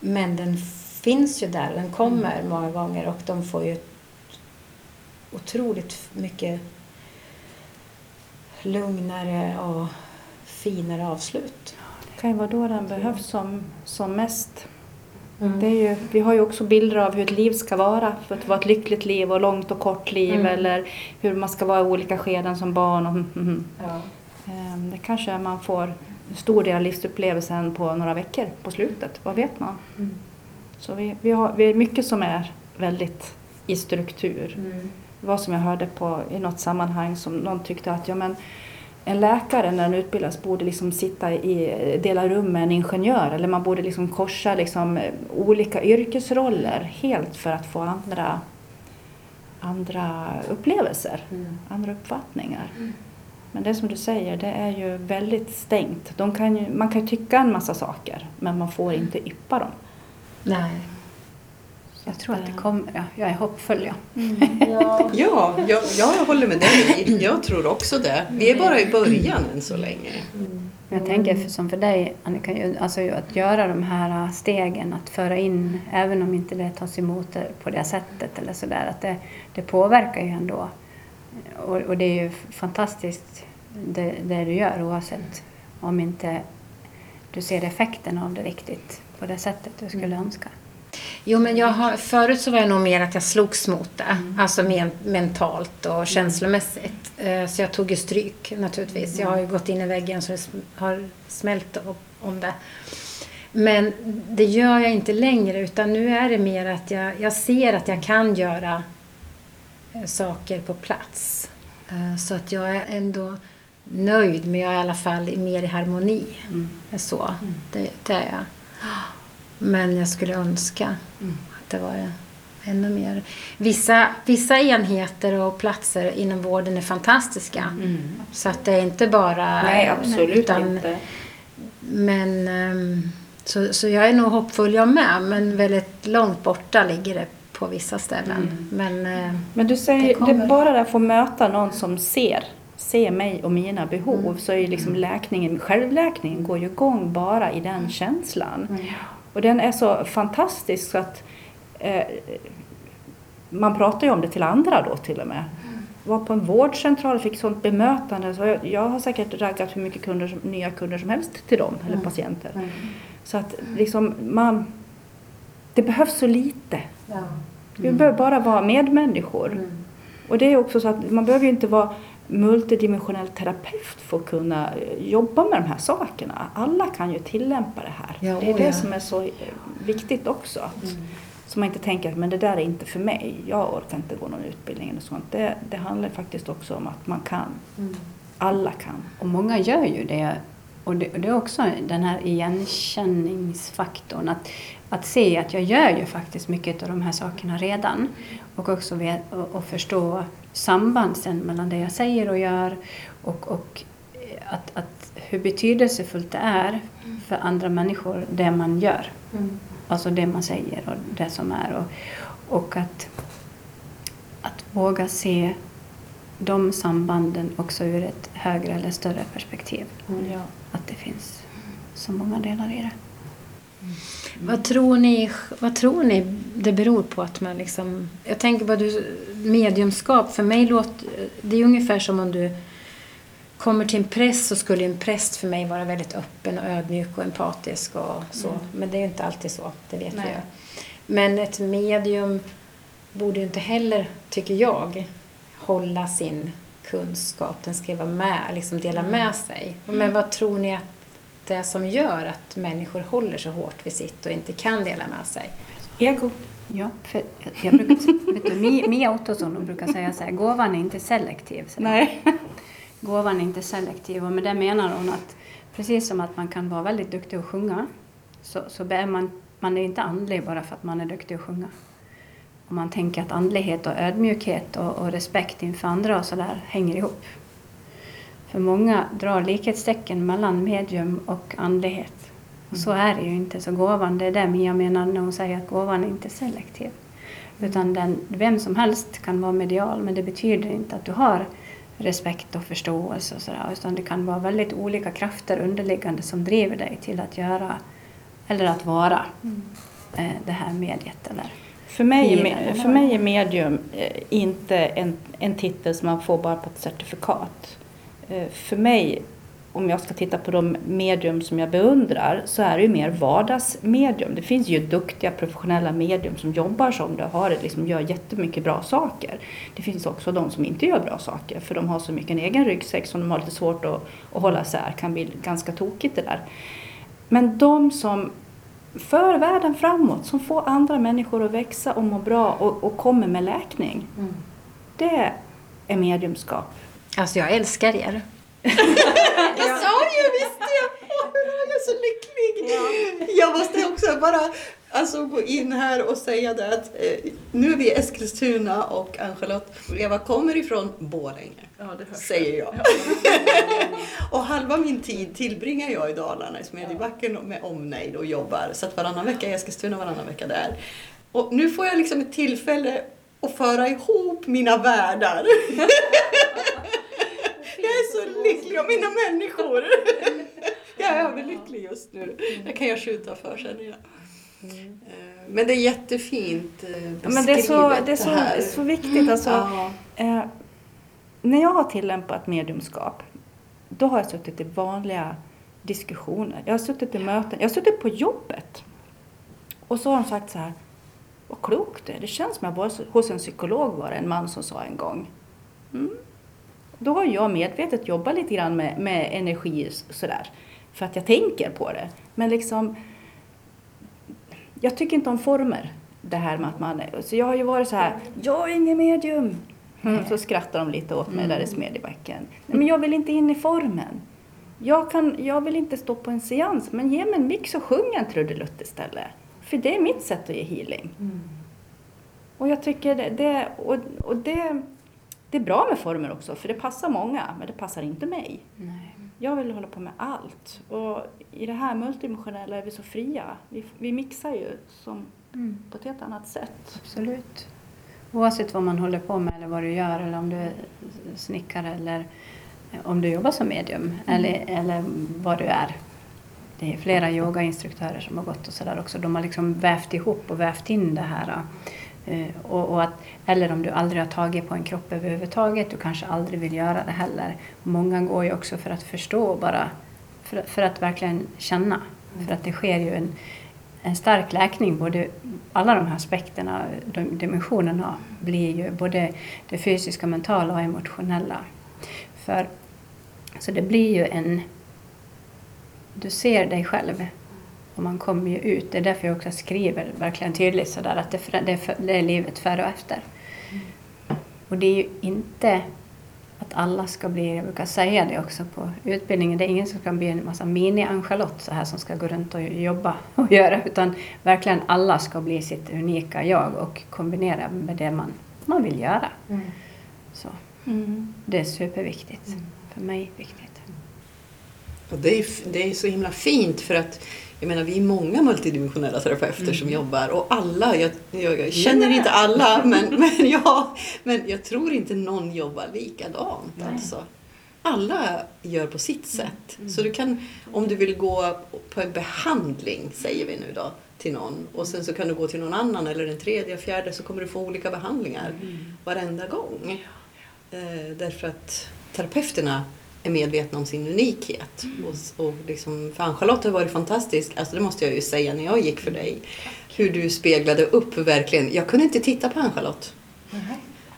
Men den finns ju där, den kommer många gånger och de får ju otroligt mycket lugnare och finare avslut.
Det kan ju vara då den behövs som, som mest.
Mm.
Det är ju, vi har ju också bilder av hur ett liv ska vara för att vara ett lyckligt liv och långt och kort liv
Mm.
eller hur man ska vara i olika skeden som barn. Och, mm, mm.
Ja.
Ehm, Det kanske man får en stor del av livsupplevelsen på några veckor på slutet, vad vet man?
Mm.
Så vi, vi, har, vi är mycket som är väldigt i struktur.
Mm.
Det var som jag hörde på, i något sammanhang som någon tyckte att ja, men, en läkare när den utbildas borde liksom sitta i, dela rum med en ingenjör eller man borde liksom korsa liksom, olika yrkesroller helt för att få andra, andra upplevelser,
Mm.
andra uppfattningar. Men det som du säger, det är ju väldigt stängt. Kan ju, man kan ju tycka en massa saker men man får inte yppa dem.
Nej.
Jag tror att det kommer. Ja, jag är hoppfull. Ja.
Ja.
Ja, jag, jag håller med dig. Jag tror också det. Vi är bara i början än så länge.
Men Jag tänker för, som för dig Annika, alltså att göra de här stegen, att föra in, även om inte det tas emot på det sättet eller sådär, att det, det påverkar ju ändå. Och, och det är ju fantastiskt det, det du gör oavsett om inte du ser effekten av det riktigt på det sättet du skulle önska.
Jo, men jag har, förut så var jag nog mer att jag slogs mot det. Alltså men, mentalt och känslomässigt. Eh, Så jag tog ju stryk naturligtvis. Jag har ju gått in i väggen så det har smält om det. Men det gör jag inte längre utan nu är det mer att jag, jag ser att jag kan göra eh, saker på plats. Eh, Så att jag är ändå nöjd men jag är i alla fall mer i harmoni. Så, det, det är jag. Men jag skulle önska att det var ännu mer. Vissa, vissa enheter och platser inom vården är fantastiska. Så att det är inte bara...
Nej, absolut
utan-
inte.
Men, ehm, så, så jag är nog hoppfull jag med, men väldigt långt borta ligger det på vissa ställen. Men eh,
Men du
Det
säger, det
kommer.
bara det att få möta någon som ser, ser mig och mina behov,
Mm.
så är ju liksom läkningen, självläkningen går ju igång bara i den känslan.
Mm.
Och den är så fantastisk så att eh, man pratar ju om det till andra då till och med. Var på en vårdcentral och fick sånt bemötande. Så jag, jag har säkert raggat hur mycket kunder, som- nya kunder som helst till dem, eller
Mm.
patienter. Så att liksom man, det behövs så lite. Vi behöver bara vara medmänniskor. Och det är också så att man behöver ju inte vara multidimensionell terapeut att kunna eh, jobba med de här sakerna. Alla kan ju tillämpa det här.
Ja,
det är det
ja.
som är så eh, viktigt också. Att, Så man inte tänker att men det där är inte för mig, jag orkar inte gå någon utbildning eller sånt. Det, det handlar faktiskt också om att man kan. Alla kan.
Och många gör ju det. Och det, och det är också den här igenkänningsfaktorn. Att, att se att jag gör ju faktiskt mycket av de här sakerna redan. Och också vet, och, och förstå samband sen mellan det jag säger och gör. Och, och att, att hur betydelsefullt det är för andra människor det man gör. Alltså det man säger och det som är. Och, och att, att våga se de sambanden också ur ett högre eller större perspektiv.
Ja.
Att det finns så många delar i det.
Vad tror, ni, vad tror ni det beror på att man liksom... Jag tänker på du, mediumskap. För mig låter det är ungefär som om du kommer till en präst så skulle en präst för mig vara väldigt öppen och ödmjuk och empatisk och så. Men det är ju inte alltid så, det vet
Nej.
ju. Men ett medium borde ju inte heller, tycker jag, hålla sin kunskap. Den ska vara med, liksom dela med sig. Men vad tror ni att det som gör att människor håller så hårt vid sitt och inte kan dela med sig?
Ego.
Ja, för jag brukar, vet du, Mi- Mia Ottosson brukar säga så här, gåvan är inte selektiv. Så
Nej.
Gåvan är inte selektiv och med det menar hon att precis som att man kan vara väldigt duktig att sjunga så, så är man, man är inte andlig bara för att man är duktig att sjunga. Om man tänker att andlighet och ödmjukhet och, och respekt inför andra och sådär hänger ihop. För många drar likhetstecken mellan medium och andlighet. Och så är det ju inte. Så gåvan, det är det Mia menar när hon säger att gåvan är inte selektiv. Utan den, vem som helst kan vara medial men det betyder inte att du har respekt och förståelse och sådär. Utan det kan vara väldigt olika krafter underliggande som driver dig till att göra eller att vara eh, det här mediet. Eller.
För mig, är
det.
för mig är medium eh, inte en, en titel som man får bara på ett certifikat. Eh, För mig, om jag ska titta på de medium som jag beundrar, så är det ju mer vardagsmedium. Det finns ju duktiga professionella medium som jobbar som det och har, det, liksom gör jättemycket bra saker. Det finns också de som inte gör bra saker, för de har så mycket en egen ryggsäck som de har lite svårt att, att hålla isär. kan bli ganska tokigt det där. Men de som för världen framåt, som får andra människor att växa och må bra och, och kommer med läkning. Det är mediumskap.
Alltså jag älskar er.
Jag sa ju visst det! Jag är så lycklig! Jag måste också bara alltså, gå in här och säga det att eh, nu är vi i Eskilstuna och Ann-Charlotte Eva kommer ifrån Borlänge. säger jag. och halva min tid tillbringar jag i Dalarna, i Smedjebacken och med omnejd och jobbar. Så att varannan vecka i Eskilstuna, varannan vecka där. Och nu får jag liksom ett tillfälle att föra ihop mina världar. så lycklig om mina människor. jag är överlycklig just nu. Det kan jag skjuta för känner jag. Eh, Men det är jättefint eh,
Ja, Men det är så, det är så,
här.
så viktigt. Alltså,
Ja.
eh, när jag har tillämpat mediumskap, då har jag suttit i vanliga diskussioner. Jag har suttit i möten, jag har suttit på jobbet. Och så har de sagt så här, vad klokt det är. Det känns som jag var hos en psykolog var det en man som sa en gång. Mm. Då har jag medvetet jobbat lite grann med, med energi sådär. För att jag tänker på det. Men liksom, jag tycker inte om former. Det här med att man så jag har ju varit så här, jag är ingen medium. Mm, så skrattar de lite åt mig där i Smedjebacken. Nej, men jag vill inte in i formen. Jag, kan, jag vill inte stå på en seans, men ge mig en mix och sjung en trudelutt istället. För det är mitt sätt att ge healing. Och jag tycker det, det, och, och det, det är bra med former också, för det passar många, men det passar inte mig.
Nej.
Jag vill hålla på med allt. Och i det här multidimensionella är vi så fria. Vi, vi mixar ju som på ett helt annat sätt.
Absolut. Oavsett vad man håller på med eller vad du gör eller om du är snickare eller om du jobbar som medium eller, eller vad du är. Det är flera yogainstruktörer som har gått och sådär också. De har liksom vävt ihop och vävt in det här. Eh, Och, och att, eller om du aldrig har tagit på en kropp överhuvudtaget, du kanske aldrig vill göra det heller. Många går ju också för att förstå bara, för, för att verkligen känna. För att det sker ju en, en stark läkning, både alla de här aspekterna, de dimensionerna blir ju både det fysiska, mentala och emotionella. För, så det blir ju en... Du ser dig själv och man kommer ju ut. Det är därför jag också skriver verkligen tydligt sådär att det, det, det är livet före och efter. Och det är ju inte att alla ska bli, jag brukar säga det också på utbildningen, det är ingen som ska bli en massa mini-Ann-Charlotte så här som ska gå runt och jobba och göra, utan verkligen alla ska bli sitt unika jag och kombinera med det man, man vill göra. Så det är superviktigt. För mig viktigt.
Och det, är, det är så himla fint för att jag menar, vi är många multidimensionella terapeuter
Mm.
som jobbar och alla, jag, jag, jag känner inte alla, men, men, ja, men jag tror inte någon jobbar likadant.
Nej.
Alltså. Alla gör på sitt
Mm.
sätt. Så du kan, om du vill gå på en behandling, säger vi nu då, till någon och sen så kan du gå till någon annan eller den tredje, fjärde så kommer du få olika behandlingar
Mm.
varenda gång. Eh, därför att terapeuterna är medvetna om sin unikhet. Och, och liksom, för Ann-Charlotte har varit fantastisk, alltså det måste jag ju säga när jag gick för dig. Hur du speglade upp verkligen. Jag kunde inte titta på Ann-Charlotte.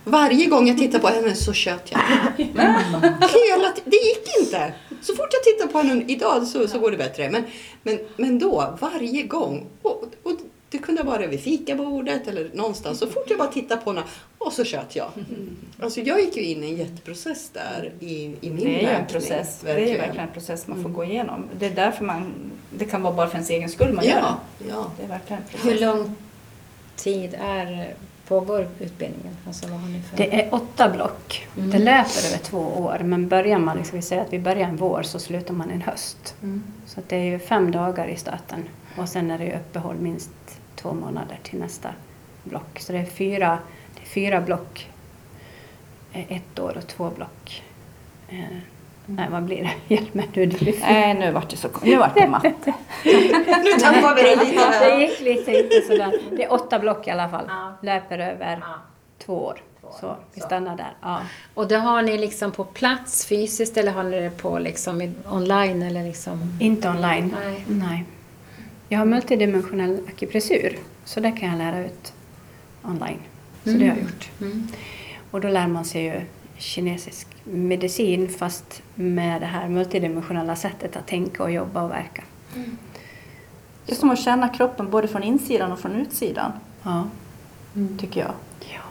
Varje gång jag tittade på henne så tjöt jag. Hela det gick inte. Så fort jag tittar på henne idag så, så går det bättre. Men, men, men då, varje gång. Och, och det kunde vara vid fikabordet eller någonstans. Så fort jag bara tittade på henne och så tjöt jag. Alltså jag gick ju in i en jätteprocess där i, i min
Det är ju en process. Det är verkligen en process man får gå igenom. Det är därför man, det kan vara bara för ens egen skull man gör
Ja,
det.
ja.
Det är verkligen en
Hur lång tid är, pågår utbildningen? Alltså, vad har ni för...
Det är åtta block.
Mm.
Det löper över två år. Men börjar man, liksom, vi säger att vi börjar en vår så slutar man en höst.
Mm.
Så att det är ju fem dagar i starten. Och sen är det ju uppehåll minst två månader till nästa block. Så det är fyra, det är fyra block. eh, Ett år och två block. Eh, nej, vad blir det? Hjälp mig nu. Det.
Nej, nu vart det så Nu vart det matte.
Nu tappar vi det lite
Det gick lite inte sådär. Det är åtta block i alla fall.
Ja.
Löper över
Ja.
två år.
Två år.
Så vi stannar där. Ja.
Och det har ni liksom på plats fysiskt eller har ni det på liksom online eller liksom?
Inte online.
Nej.
Nej. Jag har multidimensionell akupressur, så det kan jag lära ut online. Så det har jag gjort.
Mm.
Och då lär man sig ju kinesisk medicin fast med det här multidimensionella sättet att tänka och jobba och verka.
Det är som att känna kroppen både från insidan och från utsidan,
Ja,
tycker jag.
ja.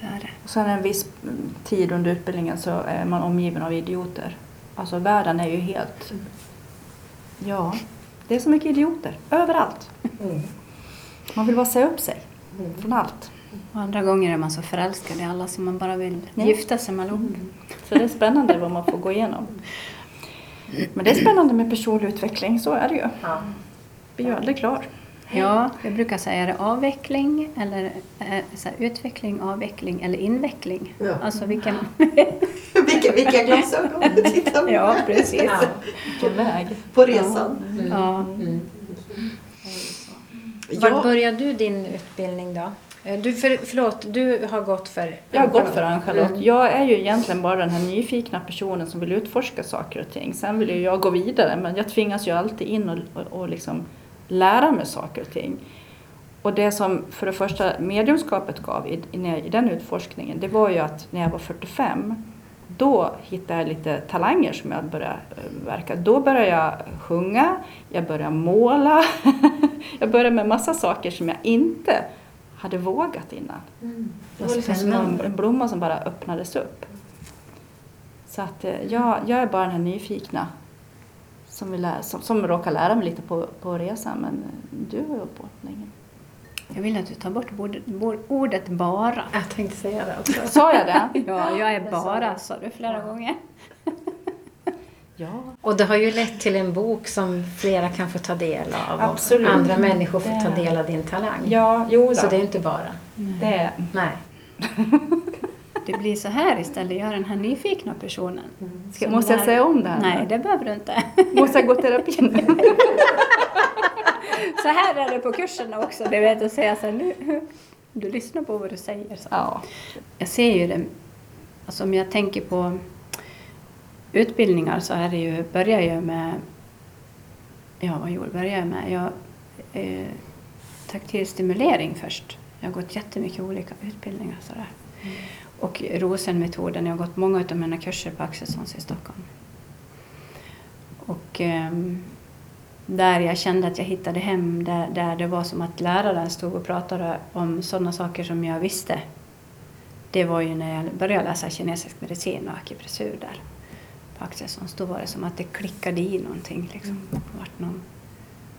det är det.
Och sen en viss mm, tid under utbildningen så är man omgiven av idioter. Alltså världen är ju helt... Ja, det är så mycket idioter. Överallt. Man vill bara säga upp sig från allt.
Och andra gånger är man så förälskad i alla som man bara vill
Ja.
gifta sig med allihop.
Så det är spännande vad man får gå igenom. Men det är spännande med personlig utveckling, så är det ju.
Ja.
Blir ju aldrig klar.
Ja, jag brukar säga är det avveckling eller eh, så här, utveckling, avveckling eller inveckling.
Ja.
Alltså vilken...
Vilka, vilka glasögon du tittar på.
ja, precis.
Ja.
Vilken väg.
På resan.
Ja.
Mm. Var
Ja,
började du din utbildning då? Eh, Du, för, förlåt, du har gått för...
Jag har gått för Ann-Charlotte.
Mm.
Jag är ju egentligen bara den här nyfikna personen som vill utforska saker och ting. Sen vill ju jag gå vidare men jag tvingas ju alltid in och, och, och liksom lära mig saker och ting. Och det som för det första mediumskapet gav i, i, i den utforskningen det var ju att när jag var 45 då hittade jag lite talanger som jag började eh, verka. Då började jag sjunga, jag började måla, jag började med massa saker som jag inte hade vågat innan.
Mm.
Det var liksom som en, en blomma som bara öppnades upp. Så att eh, jag, jag är bara den här nyfikna som, vill lära, som, som råkar lära mig lite på, på resan. Men du har ju hållit på länge.
Jag vill att du tar bort ordet, ordet bara.
Jag tänkte säga det också.
Sa jag det?
Ja, jag är bara, sa du flera gånger.
Ja.
Och det har ju lett till en bok som flera kan få ta del av.
Absolut.
Och andra människor får ta del av din talang.
Ja, jo då.
Så det är inte bara.
det,
Nej.
Det blir så här istället, jag är den här nyfikna personen.
ska,
Som
måste jag säga om det här?
Nej, det behöver du inte.
Måste jag gå terapi nu?
Så här är det på kurserna också, du vet, att säga så här, nu, du lyssnar på vad du säger. Så.
Ja.
Jag ser ju det, alltså om jag tänker på utbildningar så är det ju, börjar jag med, ja vad gjorde börjar jag med? Jag, eh, taktil stimulering först. Jag har gått jättemycket olika utbildningar sådär. Och rosenmetoden, jag har gått många av mina kurser på Axelssons i Stockholm. Och ehm, där jag kände att jag hittade hem, där, där det var som att läraren stod och pratade om sådana saker som jag visste. Det var ju när jag började läsa kinesisk medicin och akupressur där på Axelssons. Då var det som att det klickade i någonting. Liksom. Det vart någon,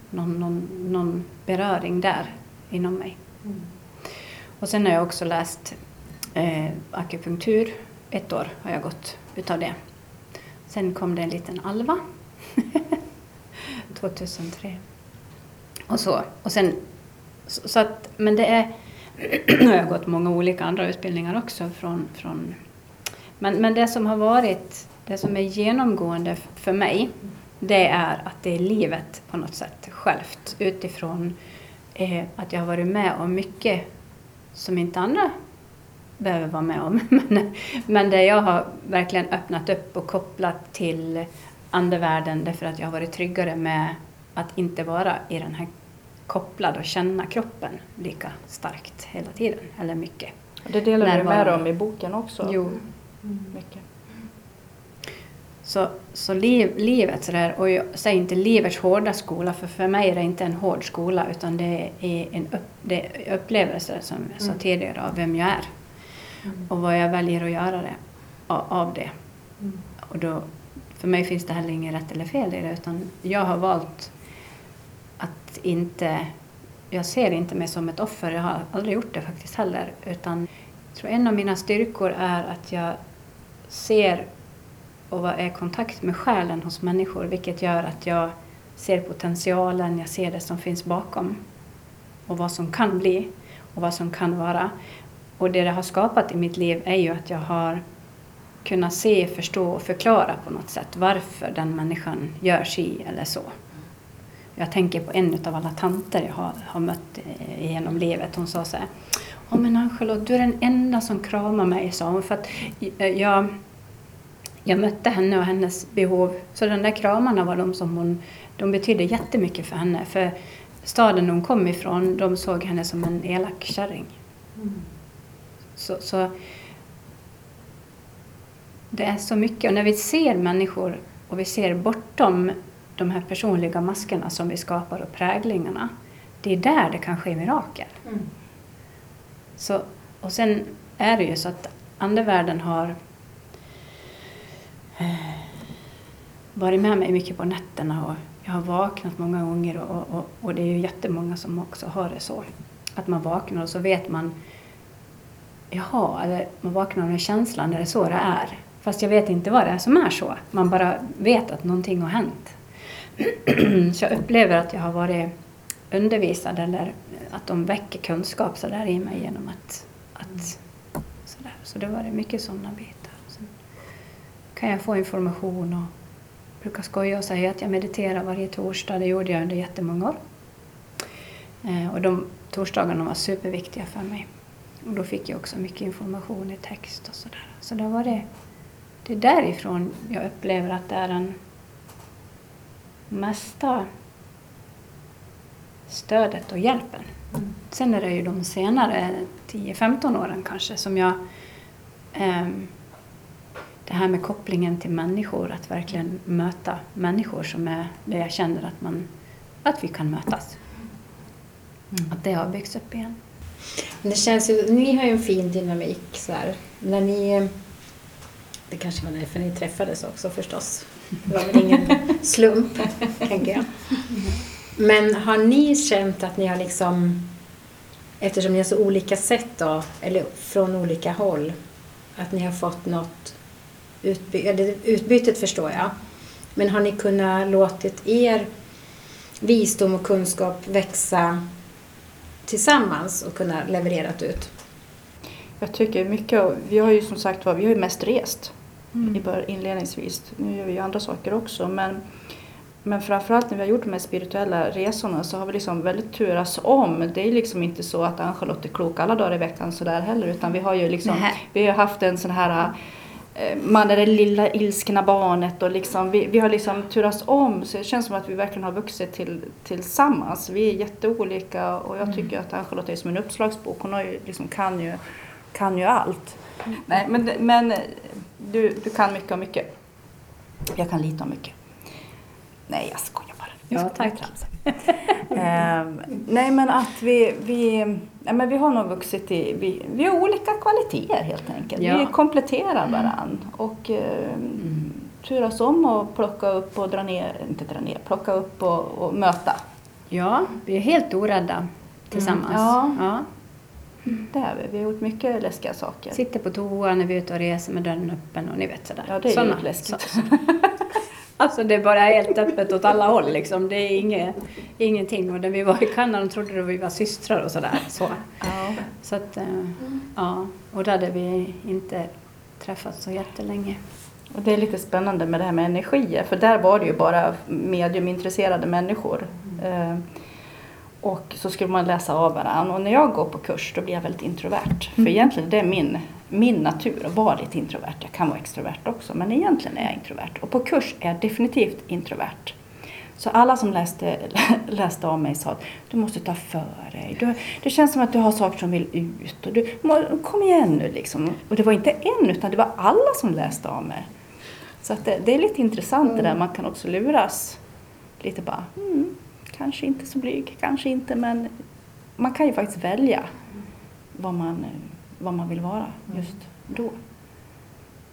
någon, någon, någon beröring där inom mig. Och sen har jag också läst eh, akupunktur. Ett år har jag gått utav det. Sen kom det en liten Alva 2003. Och så. Och sen, så, så att, men det är... nu har jag gått många olika andra utbildningar också från... från men, men det som har varit, det som är genomgående för mig, det är att det är livet på något sätt självt utifrån eh, att jag har varit med om mycket som inte andra behöver vara med om. men, men där jag har verkligen öppnat upp och kopplat till andevärlden därför att jag har varit tryggare med att inte vara i den här kopplad och känna kroppen lika starkt hela tiden, eller mycket.
Och det delar du med
Närvaro.
om i boken också.
Jo.
Mycket.
Så, så liv, livet sådär, och jag säger inte livets hårda skola, för för mig är det inte en hård skola utan det är en upp, det är upplevelser som jag sa tidigare av vem jag är. Och vad jag väljer att göra det, av, det. Och då, för mig finns det heller inget rätt eller fel i det utan jag har valt att inte, jag ser inte mig som ett offer, jag har aldrig gjort det faktiskt heller. Utan jag tror en av mina styrkor är att jag ser och är i kontakt med själen hos människor vilket gör att jag ser potentialen, jag ser det som finns bakom och vad som kan bli och vad som kan vara. Och det det har skapat i mitt liv är ju att jag har kunnat se, förstå och förklara på något sätt varför den människan gör si eller så. Jag tänker på en av alla tanter jag har, har mött eh, genom livet. Hon sa så här. Åh men Ann-Charlotte, du är den enda som kramar mig, sa hon. För att eh, jag, jag mötte henne och hennes behov. Så de där kramarna var de som hon, de betydde jättemycket för henne. För staden hon kom ifrån, de såg henne som en elak kärring. Mm. Så, så det är så mycket. Och när vi ser människor och vi ser bortom de här personliga maskerna som vi skapar och präglingarna. Det är där det kan ske mirakel. Så, och sen är det ju så att andevärlden har eh, varit med mig mycket på nätterna och jag har vaknat många gånger och, och, och det är ju jättemånga som också har det så. Att man vaknar och så vet man Jaha, eller man vaknar med känslan, är det så det är? Fast jag vet inte vad det är som är så. Man bara vet att någonting har hänt. så jag upplever att jag har varit undervisad eller att de väcker kunskap så där i mig genom att, att så, där. så det var det mycket sådana bitar. Sen kan jag få information och brukar skoja och säga att jag mediterar varje torsdag. Det gjorde jag under jättemånga år. Eh, och de torsdagarna var superviktiga för mig. Och då fick jag också mycket information i text och sådär. Så det var det, det är därifrån jag upplever att det är den mesta stödet och hjälpen. Sen är det ju de senare 10-15 åren kanske som jag ehm, det här med kopplingen till människor, att verkligen möta människor som är där jag känner att, man, att vi kan mötas. Att det har byggts upp igen.
Det känns ju, ni har ju en fin dynamik så här. När ni, det kanske var därför ni träffades också förstås. Det var väl ingen slump, tänker jag. Men har ni känt att ni har liksom, eftersom ni har så olika sätt då, eller från olika håll, att ni har fått något utbyte, utbytet förstår jag. Men har ni kunnat låtit er visdom och kunskap växa tillsammans och kunna levererat ut?
Jag tycker mycket, vi har ju som sagt vi har ju mest rest
Mm.
inledningsvis. Nu gör vi ju andra saker också men, men framförallt när vi har gjort de här spirituella resorna så har vi liksom väldigt turats om. Det är liksom inte så att Ann-Charlotte är klok alla dagar i veckan sådär heller utan vi har ju liksom, vi har haft en sån här man är det lilla ilskna barnet och liksom, vi, vi har liksom turats om så det känns som att vi verkligen har vuxit till, tillsammans. Vi är jätteolika och jag tycker att Ann-Charlotte är som en uppslagsbok. Hon har ju, liksom, kan, ju, kan ju allt. Nej, men, men du, du kan mycket om mycket. Jag kan lite om mycket. Nej, jag skojar
Ja, tack.
Ehm, nej, men att vi, vi, ja, men vi har nog vuxit i... Vi, vi har olika kvaliteter helt enkelt.
Ja.
Vi kompletterar varann och eh, turas om och plocka upp och dra ner, inte dra ner, plocka upp och, och möta.
Ja, vi är helt orädda tillsammans.
Ja.
Ja.
Det är vi. Vi har gjort mycket läskiga saker.
Sitter på toa när vi är ute och reser med dörren öppen och ni vet sådär.
Ja, det är ju
Såna-
läskigt.
så- Alltså det är bara helt öppet åt alla håll liksom. Det är inget, ingenting. Och när vi var i Kanada trodde de vi var systrar och sådär. Så,
Ja.
så att, eh, ja. Och där hade vi inte träffats så jättelänge.
Och det är lite spännande med det här med energier, för där var det ju bara mediumintresserade människor. Eh, och så skulle man läsa av varandra. Och när jag går på kurs då blir jag väldigt introvert. För egentligen det är min, min natur att vara lite introvert. Jag kan vara extrovert också, men egentligen är jag introvert. Och på kurs är jag definitivt introvert. Så alla som läste, läste av mig sa att du måste ta för dig. Du, det känns som att du har saker som vill ut. Och du, kom igen nu liksom. Och det var inte en utan det var alla som läste av mig. Så att det, det är lite intressant det där. Man kan också luras lite bara. Mm, kanske inte så blyg, kanske inte. Men man kan ju faktiskt välja vad man, eh, vad man vill vara just då.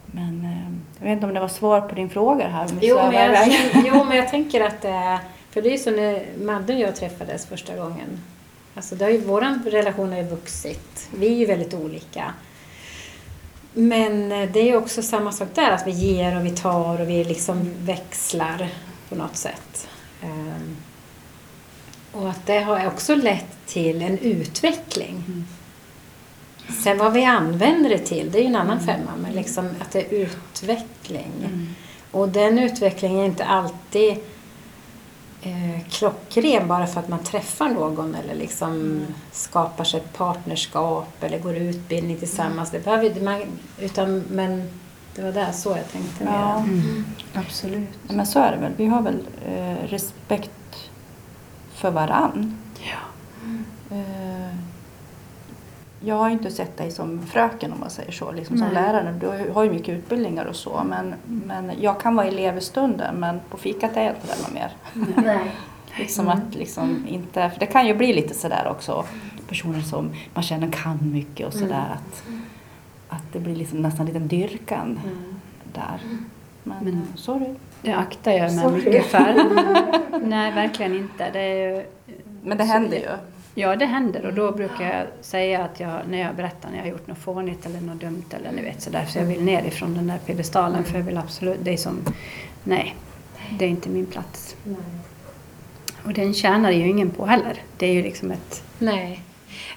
Men eh, jag vet inte om det var svar på din fråga här.
Jo men, jag, jo, men jag tänker att det är... För det är ju så när Madde och jag träffades första gången. Alltså det har ju, vår relation har ju vuxit. Vi är ju väldigt olika. Men eh, det är ju också samma sak där, att vi ger och vi tar och vi liksom växlar på något sätt. Ehm, Och att det har också lett till en utveckling. Sen vad vi använder det till, det är ju en annan femma, men liksom att det är utveckling. Och den utvecklingen är inte alltid eh, klockren bara för att man träffar någon eller liksom skapar sig ett partnerskap eller går utbildning tillsammans. Det behöver, man, utan, men det var där så jag tänkte.
Ja,
Absolut.
Ja, men så är det väl. Vi har väl eh, respekt för varann. Eh, jag har ju inte sett dig som fröken om man säger så, liksom som lärare. Du har ju- mycket utbildningar och så. Men, men jag kan vara elev i stunden men på fikat är jag inte där någon mer.
Nej.
Liksom att liksom inte, för det kan ju bli lite sådär också. Personer som man känner kan mycket och sådär. Att, att det blir liksom nästan en liten dyrkan där. Men,
Men-
eh, så är det.
Det aktar jag mig
Sorry.
mycket för. Nej, verkligen inte. Det är ju,
Men det händer ju.
Ja, det händer och då brukar jag säga att jag, när jag berättar när jag har gjort något fånigt eller något dumt eller ni vet sådär, så jag vill ner ifrån den där piedestalen för jag vill absolut, det är som, nej, det är inte min plats. Och den tjänar ju ingen på heller. Det är ju liksom ett,
Nej.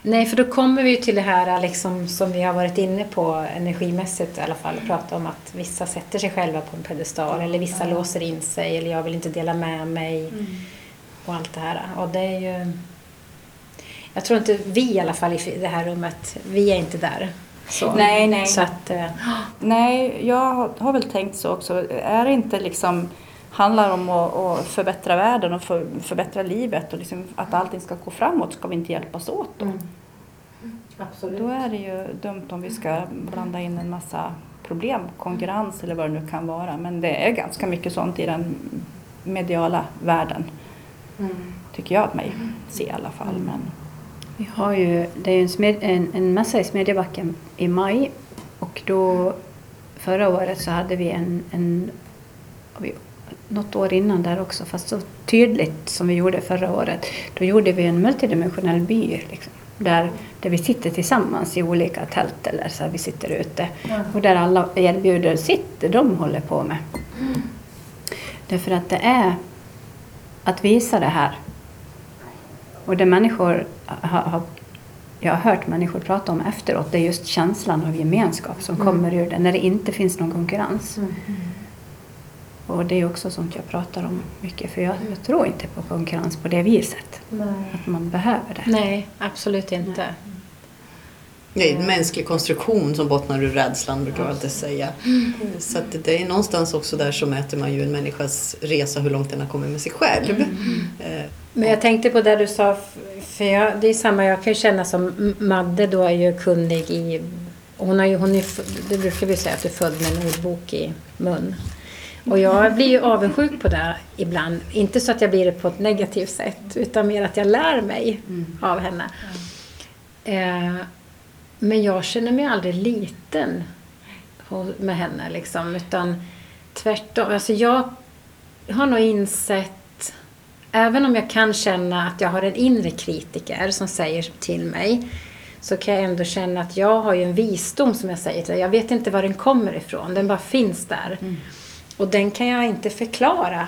Nej, för då kommer vi ju till det här liksom, som vi har varit inne på energimässigt i alla fall. Prata om att vissa sätter sig själva på en pedestal eller vissa låser in sig eller jag vill inte dela med mig och allt det här. Och det är ju... Jag tror inte vi i alla fall i det här rummet, vi är inte där. Så.
Nej, nej.
Så att, eh,
Nej, jag har- väl tänkt så också. Är det inte liksom handlar om att, att förbättra världen och för, förbättra livet och liksom att allting ska gå framåt, ska vi inte hjälpas åt då?
Absolut.
Då är det ju dumt om vi ska blanda in en massa problem, konkurrens eller vad det nu kan vara. Men det är ganska mycket sånt i den mediala världen, tycker jag att mig se i alla fall. Men,
vi har ju, det är en, smed, en, en mässa i Smedjebacken i maj och då förra året så hade vi en, en något år innan där också, fast så tydligt som vi gjorde förra året. Då gjorde vi en multidimensionell by liksom, där, där vi sitter tillsammans i olika tält eller så vi sitter ute och där alla erbjuder sitt, det de håller på med. Därför att det är att visa det här och det människor har, jag har hört människor prata om efteråt, det är just känslan av gemenskap som kommer ur det, när det inte finns någon konkurrens. Och det är också sånt jag pratar om mycket, för jag, jag tror inte på konkurrens på det viset. Att man behöver det.
Nej, absolut inte.
Det är en mänsklig konstruktion som bottnar ur rädslan brukar jag alltid säga. Så att det är någonstans också där så mäter man ju en människas resa hur långt den har kommit med sig själv. Eh,
Men jag tänkte på det du sa, för jag, det är samma, jag kan ju känna som Madde då är ju kunnig i, hon har ju, hon är, det brukar vi säga att du är född med en ordbok i mun. Och jag blir ju avundsjuk på det ibland. Inte så att jag blir det på ett negativt sätt, utan mer att jag lär mig av henne. Eh, men jag känner mig aldrig liten med henne liksom, utan tvärtom. Alltså jag har nog insett, även om jag kan känna att jag har en inre kritiker som säger till mig, så kan jag ändå känna att jag har ju en visdom som jag säger till dig. Jag vet inte var den kommer ifrån, den bara finns där. Och den kan jag inte förklara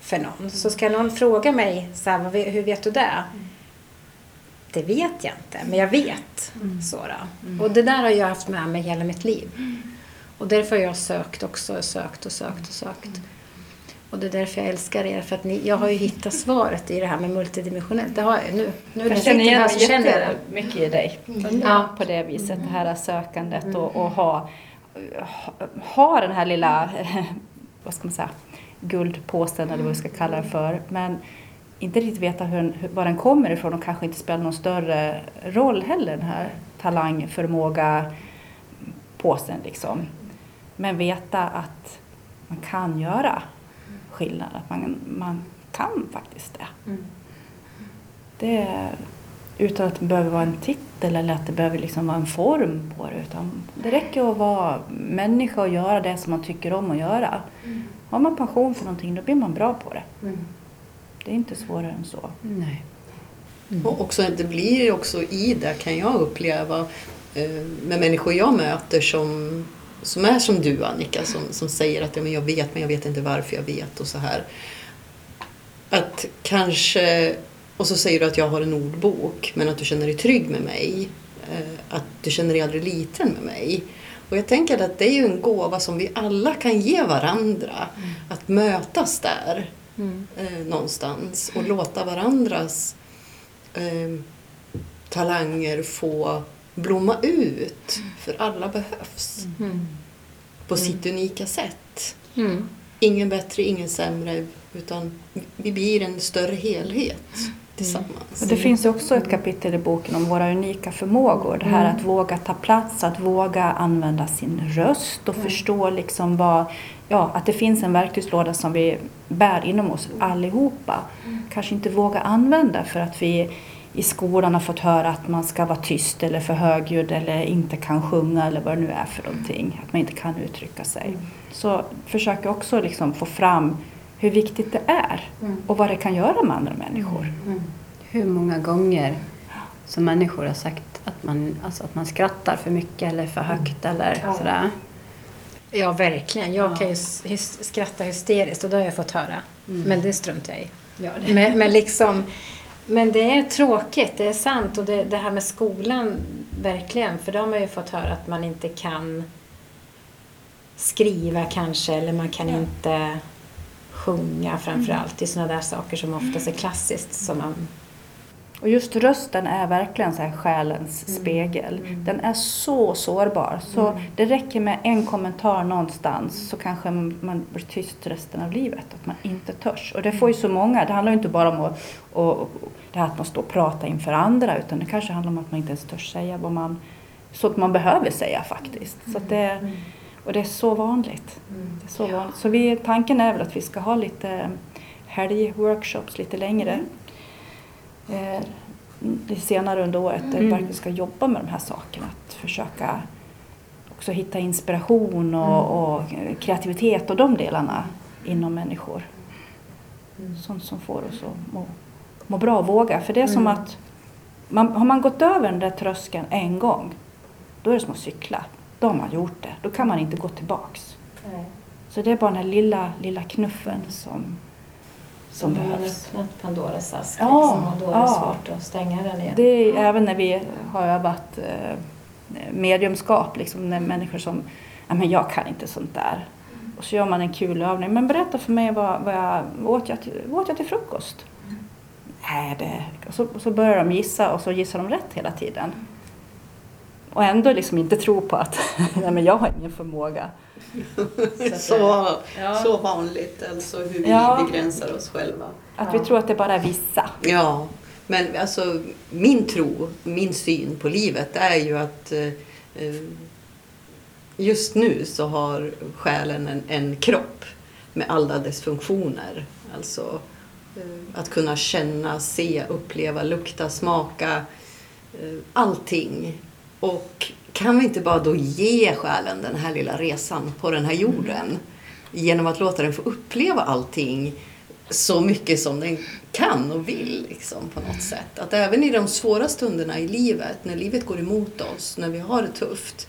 för någon. Så ska någon fråga mig, så här, "Vad vet- hur vet du det? Det vet jag inte, men jag vet. Så då. Och det där har jag haft med mig hela mitt liv. Och därför har jag sökt också, sökt och sökt och sökt. Och det är därför jag älskar er, för att ni, jag har ju hittat svaret i det här med multidimensionellt. Det har jag nu. Nu när
Jag känner
sitter
igen
här
mig
så känner jag det.
jättemycket i dig.
Ja.
På det viset, det här sökandet och, och ha, ha, den här lilla, vad ska man säga, guldpåsen eller vad vi ska kalla det för. Men inte riktigt veta hur, var den kommer ifrån och kanske inte spelar någon större roll heller den här talang, förmåga, påsen liksom. Men veta att man kan göra skillnad, att man, man kan faktiskt det. Det utan att det behöver vara en titel eller att det behöver liksom vara en form på det. Utan det räcker att vara människa och göra det som man tycker om att göra. Har man passion för någonting då blir man bra på det. Det är inte svårare än så.
Nej.
Och också, det blir ju också i det kan jag uppleva eh, med människor jag möter som, som är som du Annika som, som säger att ja, men jag vet men jag vet inte varför jag vet och så här. Att kanske, och så säger du att jag har en ordbok men att du känner dig trygg med mig. eh, Att du känner dig aldrig liten med mig. Och jag tänker att det är ju en gåva som vi alla kan ge varandra. Att mötas där eh, någonstans och låta varandras eh, talanger få blomma ut. För alla behövs på sitt unika sätt.
Mm.
Ingen bättre, ingen sämre, utan vi blir en större helhet tillsammans.
Och det finns också ett kapitel i boken om våra unika förmågor. Det här att våga ta plats, att våga använda sin röst och förstå liksom vad, ja, att det finns en verktygslåda som vi bär inom oss allihopa. Kanske inte våga använda för att vi i skolan har fått höra att man ska vara tyst eller för högljudd eller inte kan sjunga eller vad det nu är för någonting. Att man inte kan uttrycka sig. Så försöker också liksom få fram hur viktigt det är och vad det kan göra med andra människor.
Hur många gånger som människor har sagt att man, alltså att man skrattar för mycket eller för högt eller sådär.
Ja, verkligen. Jag kan ju skratta hysteriskt och det har jag fått höra. Men det struntar jag i.
Ja,
Men, men, liksom, men det är tråkigt, det är sant. Och det, det här med skolan, verkligen. För då har man ju fått höra att man inte kan skriva kanske, eller man kan inte sjunga framför allt. Det är sådana där saker som oftast är klassiskt. Som man,
Och just rösten är verkligen så här själens spegel. Den är så sårbar. Så det räcker med en kommentar någonstans så kanske man blir tyst resten av livet. Att man inte törs. Och det får ju så många. Det handlar ju inte bara om att, och, det här att man står och pratar inför andra utan det kanske handlar om att man inte ens törs säga vad man så att man behöver säga faktiskt. Så det, och det är så vanligt. Det är så vanligt. Så vi, tanken är väl att vi ska ha lite helgworkshops lite längre eh, lite senare under året där vi
Mm.
verkligen ska jobba med de här sakerna. Att försöka också hitta inspiration och, och kreativitet och de delarna inom människor. Sånt som får oss att må, må bra och våga. För det är som att man, har man gått över den där tröskeln en gång, då är det som att cykla. Då har man gjort det. Då kan man inte gå tillbaks. Så det är bara den här lilla, lilla knuffen som, som
har man
behövs.
öppnat Pandoras ask
Ja,
liksom, och då är det svårt att stänga den igen.
Det är även när vi har övat eh, mediumskap, liksom när människor som, ja men jag kan inte sånt där. Och så gör man en kul övning. Men berätta för mig vad, vad jag, åt jag, till, åt jag till frukost? Nej, det... Och så, och så börjar de gissa och så gissar de rätt hela tiden. Och ändå liksom inte tro på att nej, men jag har ingen förmåga.
Så,
Ja.
så vanligt, alltså hur vi
Ja.
begränsar oss själva.
Att vi tror att det bara är vissa.
Ja, men alltså min tro, min syn på livet är ju att eh, eh, just nu så har själen en, en kropp med alla dess funktioner. Alltså eh, att kunna känna, se, uppleva, lukta, smaka, eh, allting. Och kan vi inte bara då ge själen den här lilla resan på den här jorden genom att låta den få uppleva allting så mycket som den kan och vill liksom, på något sätt. Att även i de svåra stunderna i livet, när livet går emot oss, när vi har det tufft,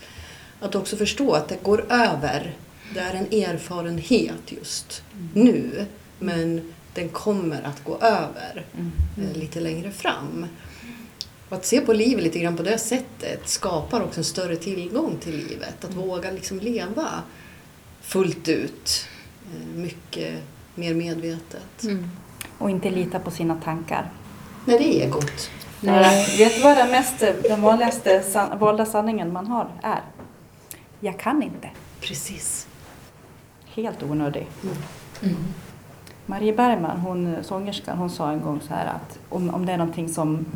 att också förstå att det går över Det är en erfarenhet just nu. Men den kommer att gå över eh, lite längre fram. Och att se på livet lite grann på det sättet skapar också en större tillgång till livet. Att våga liksom leva fullt ut. eh, Mycket mer medvetet.
Mm.
Och inte lita på sina tankar.
Nej, det är egot.
För, vet du vad den, mest, den vanligaste san, valda sanningen man har är? Jag kan inte.
Precis.
Helt onödig.
Mm.
Marie Bergman, hon, sångerskan, hon sa en gång så här att om, om det är någonting som,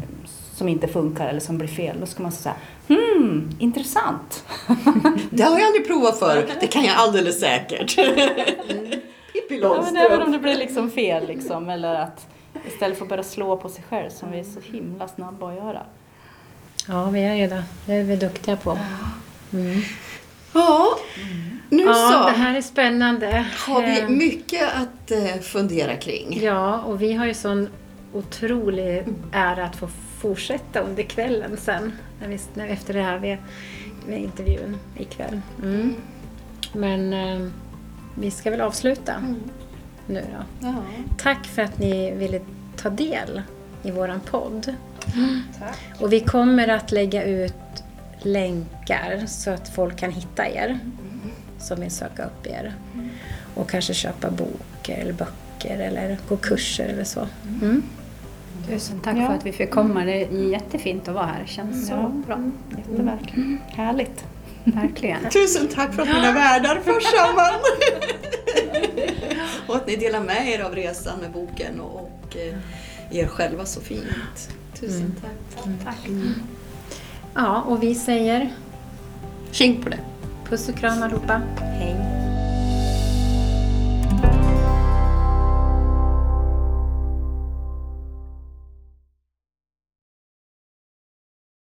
som inte funkar eller som blir fel, då ska man säga hmm, intressant.
Det har jag aldrig provat för. Det kan jag alldeles säkert. Pippi
Ja, men även om det blir liksom fel liksom, eller att istället för att börja slå på sig själv som vi är så himla snabba att göra.
Ja, vi är ju det. Det är vi duktiga på. Mm.
Ja, nu
Ja,
så.
det här är spännande.
Har vi
Eh,
mycket att eh, fundera kring.
Ja, och vi har ju sån otrolig ära att få fortsätta under kvällen sen. När vi, när, efter det här med, med intervjun ikväll. Mm. Men eh, vi ska väl avsluta nu då.
Ja.
Tack för att ni ville ta del i våran podd. Och vi kommer att lägga ut länkar så att folk kan hitta er som vill söka upp er. Och kanske köpa bok eller böcker eller gå kurser eller så. Mm.
Tusen tack
Ja.
för att vi fick komma. Det är jättefint att vara här. Det känns så bra.
Jätteverkligen. Härligt.
Verkligen.
Tusen tack för att mina värdar förs samman. och att ni delar med er av resan med boken och, och eh, er själva så fint. Tusen tack.
Tack.
Ja, och vi säger
Tjing på det.
puss och kram allihopa. Hej!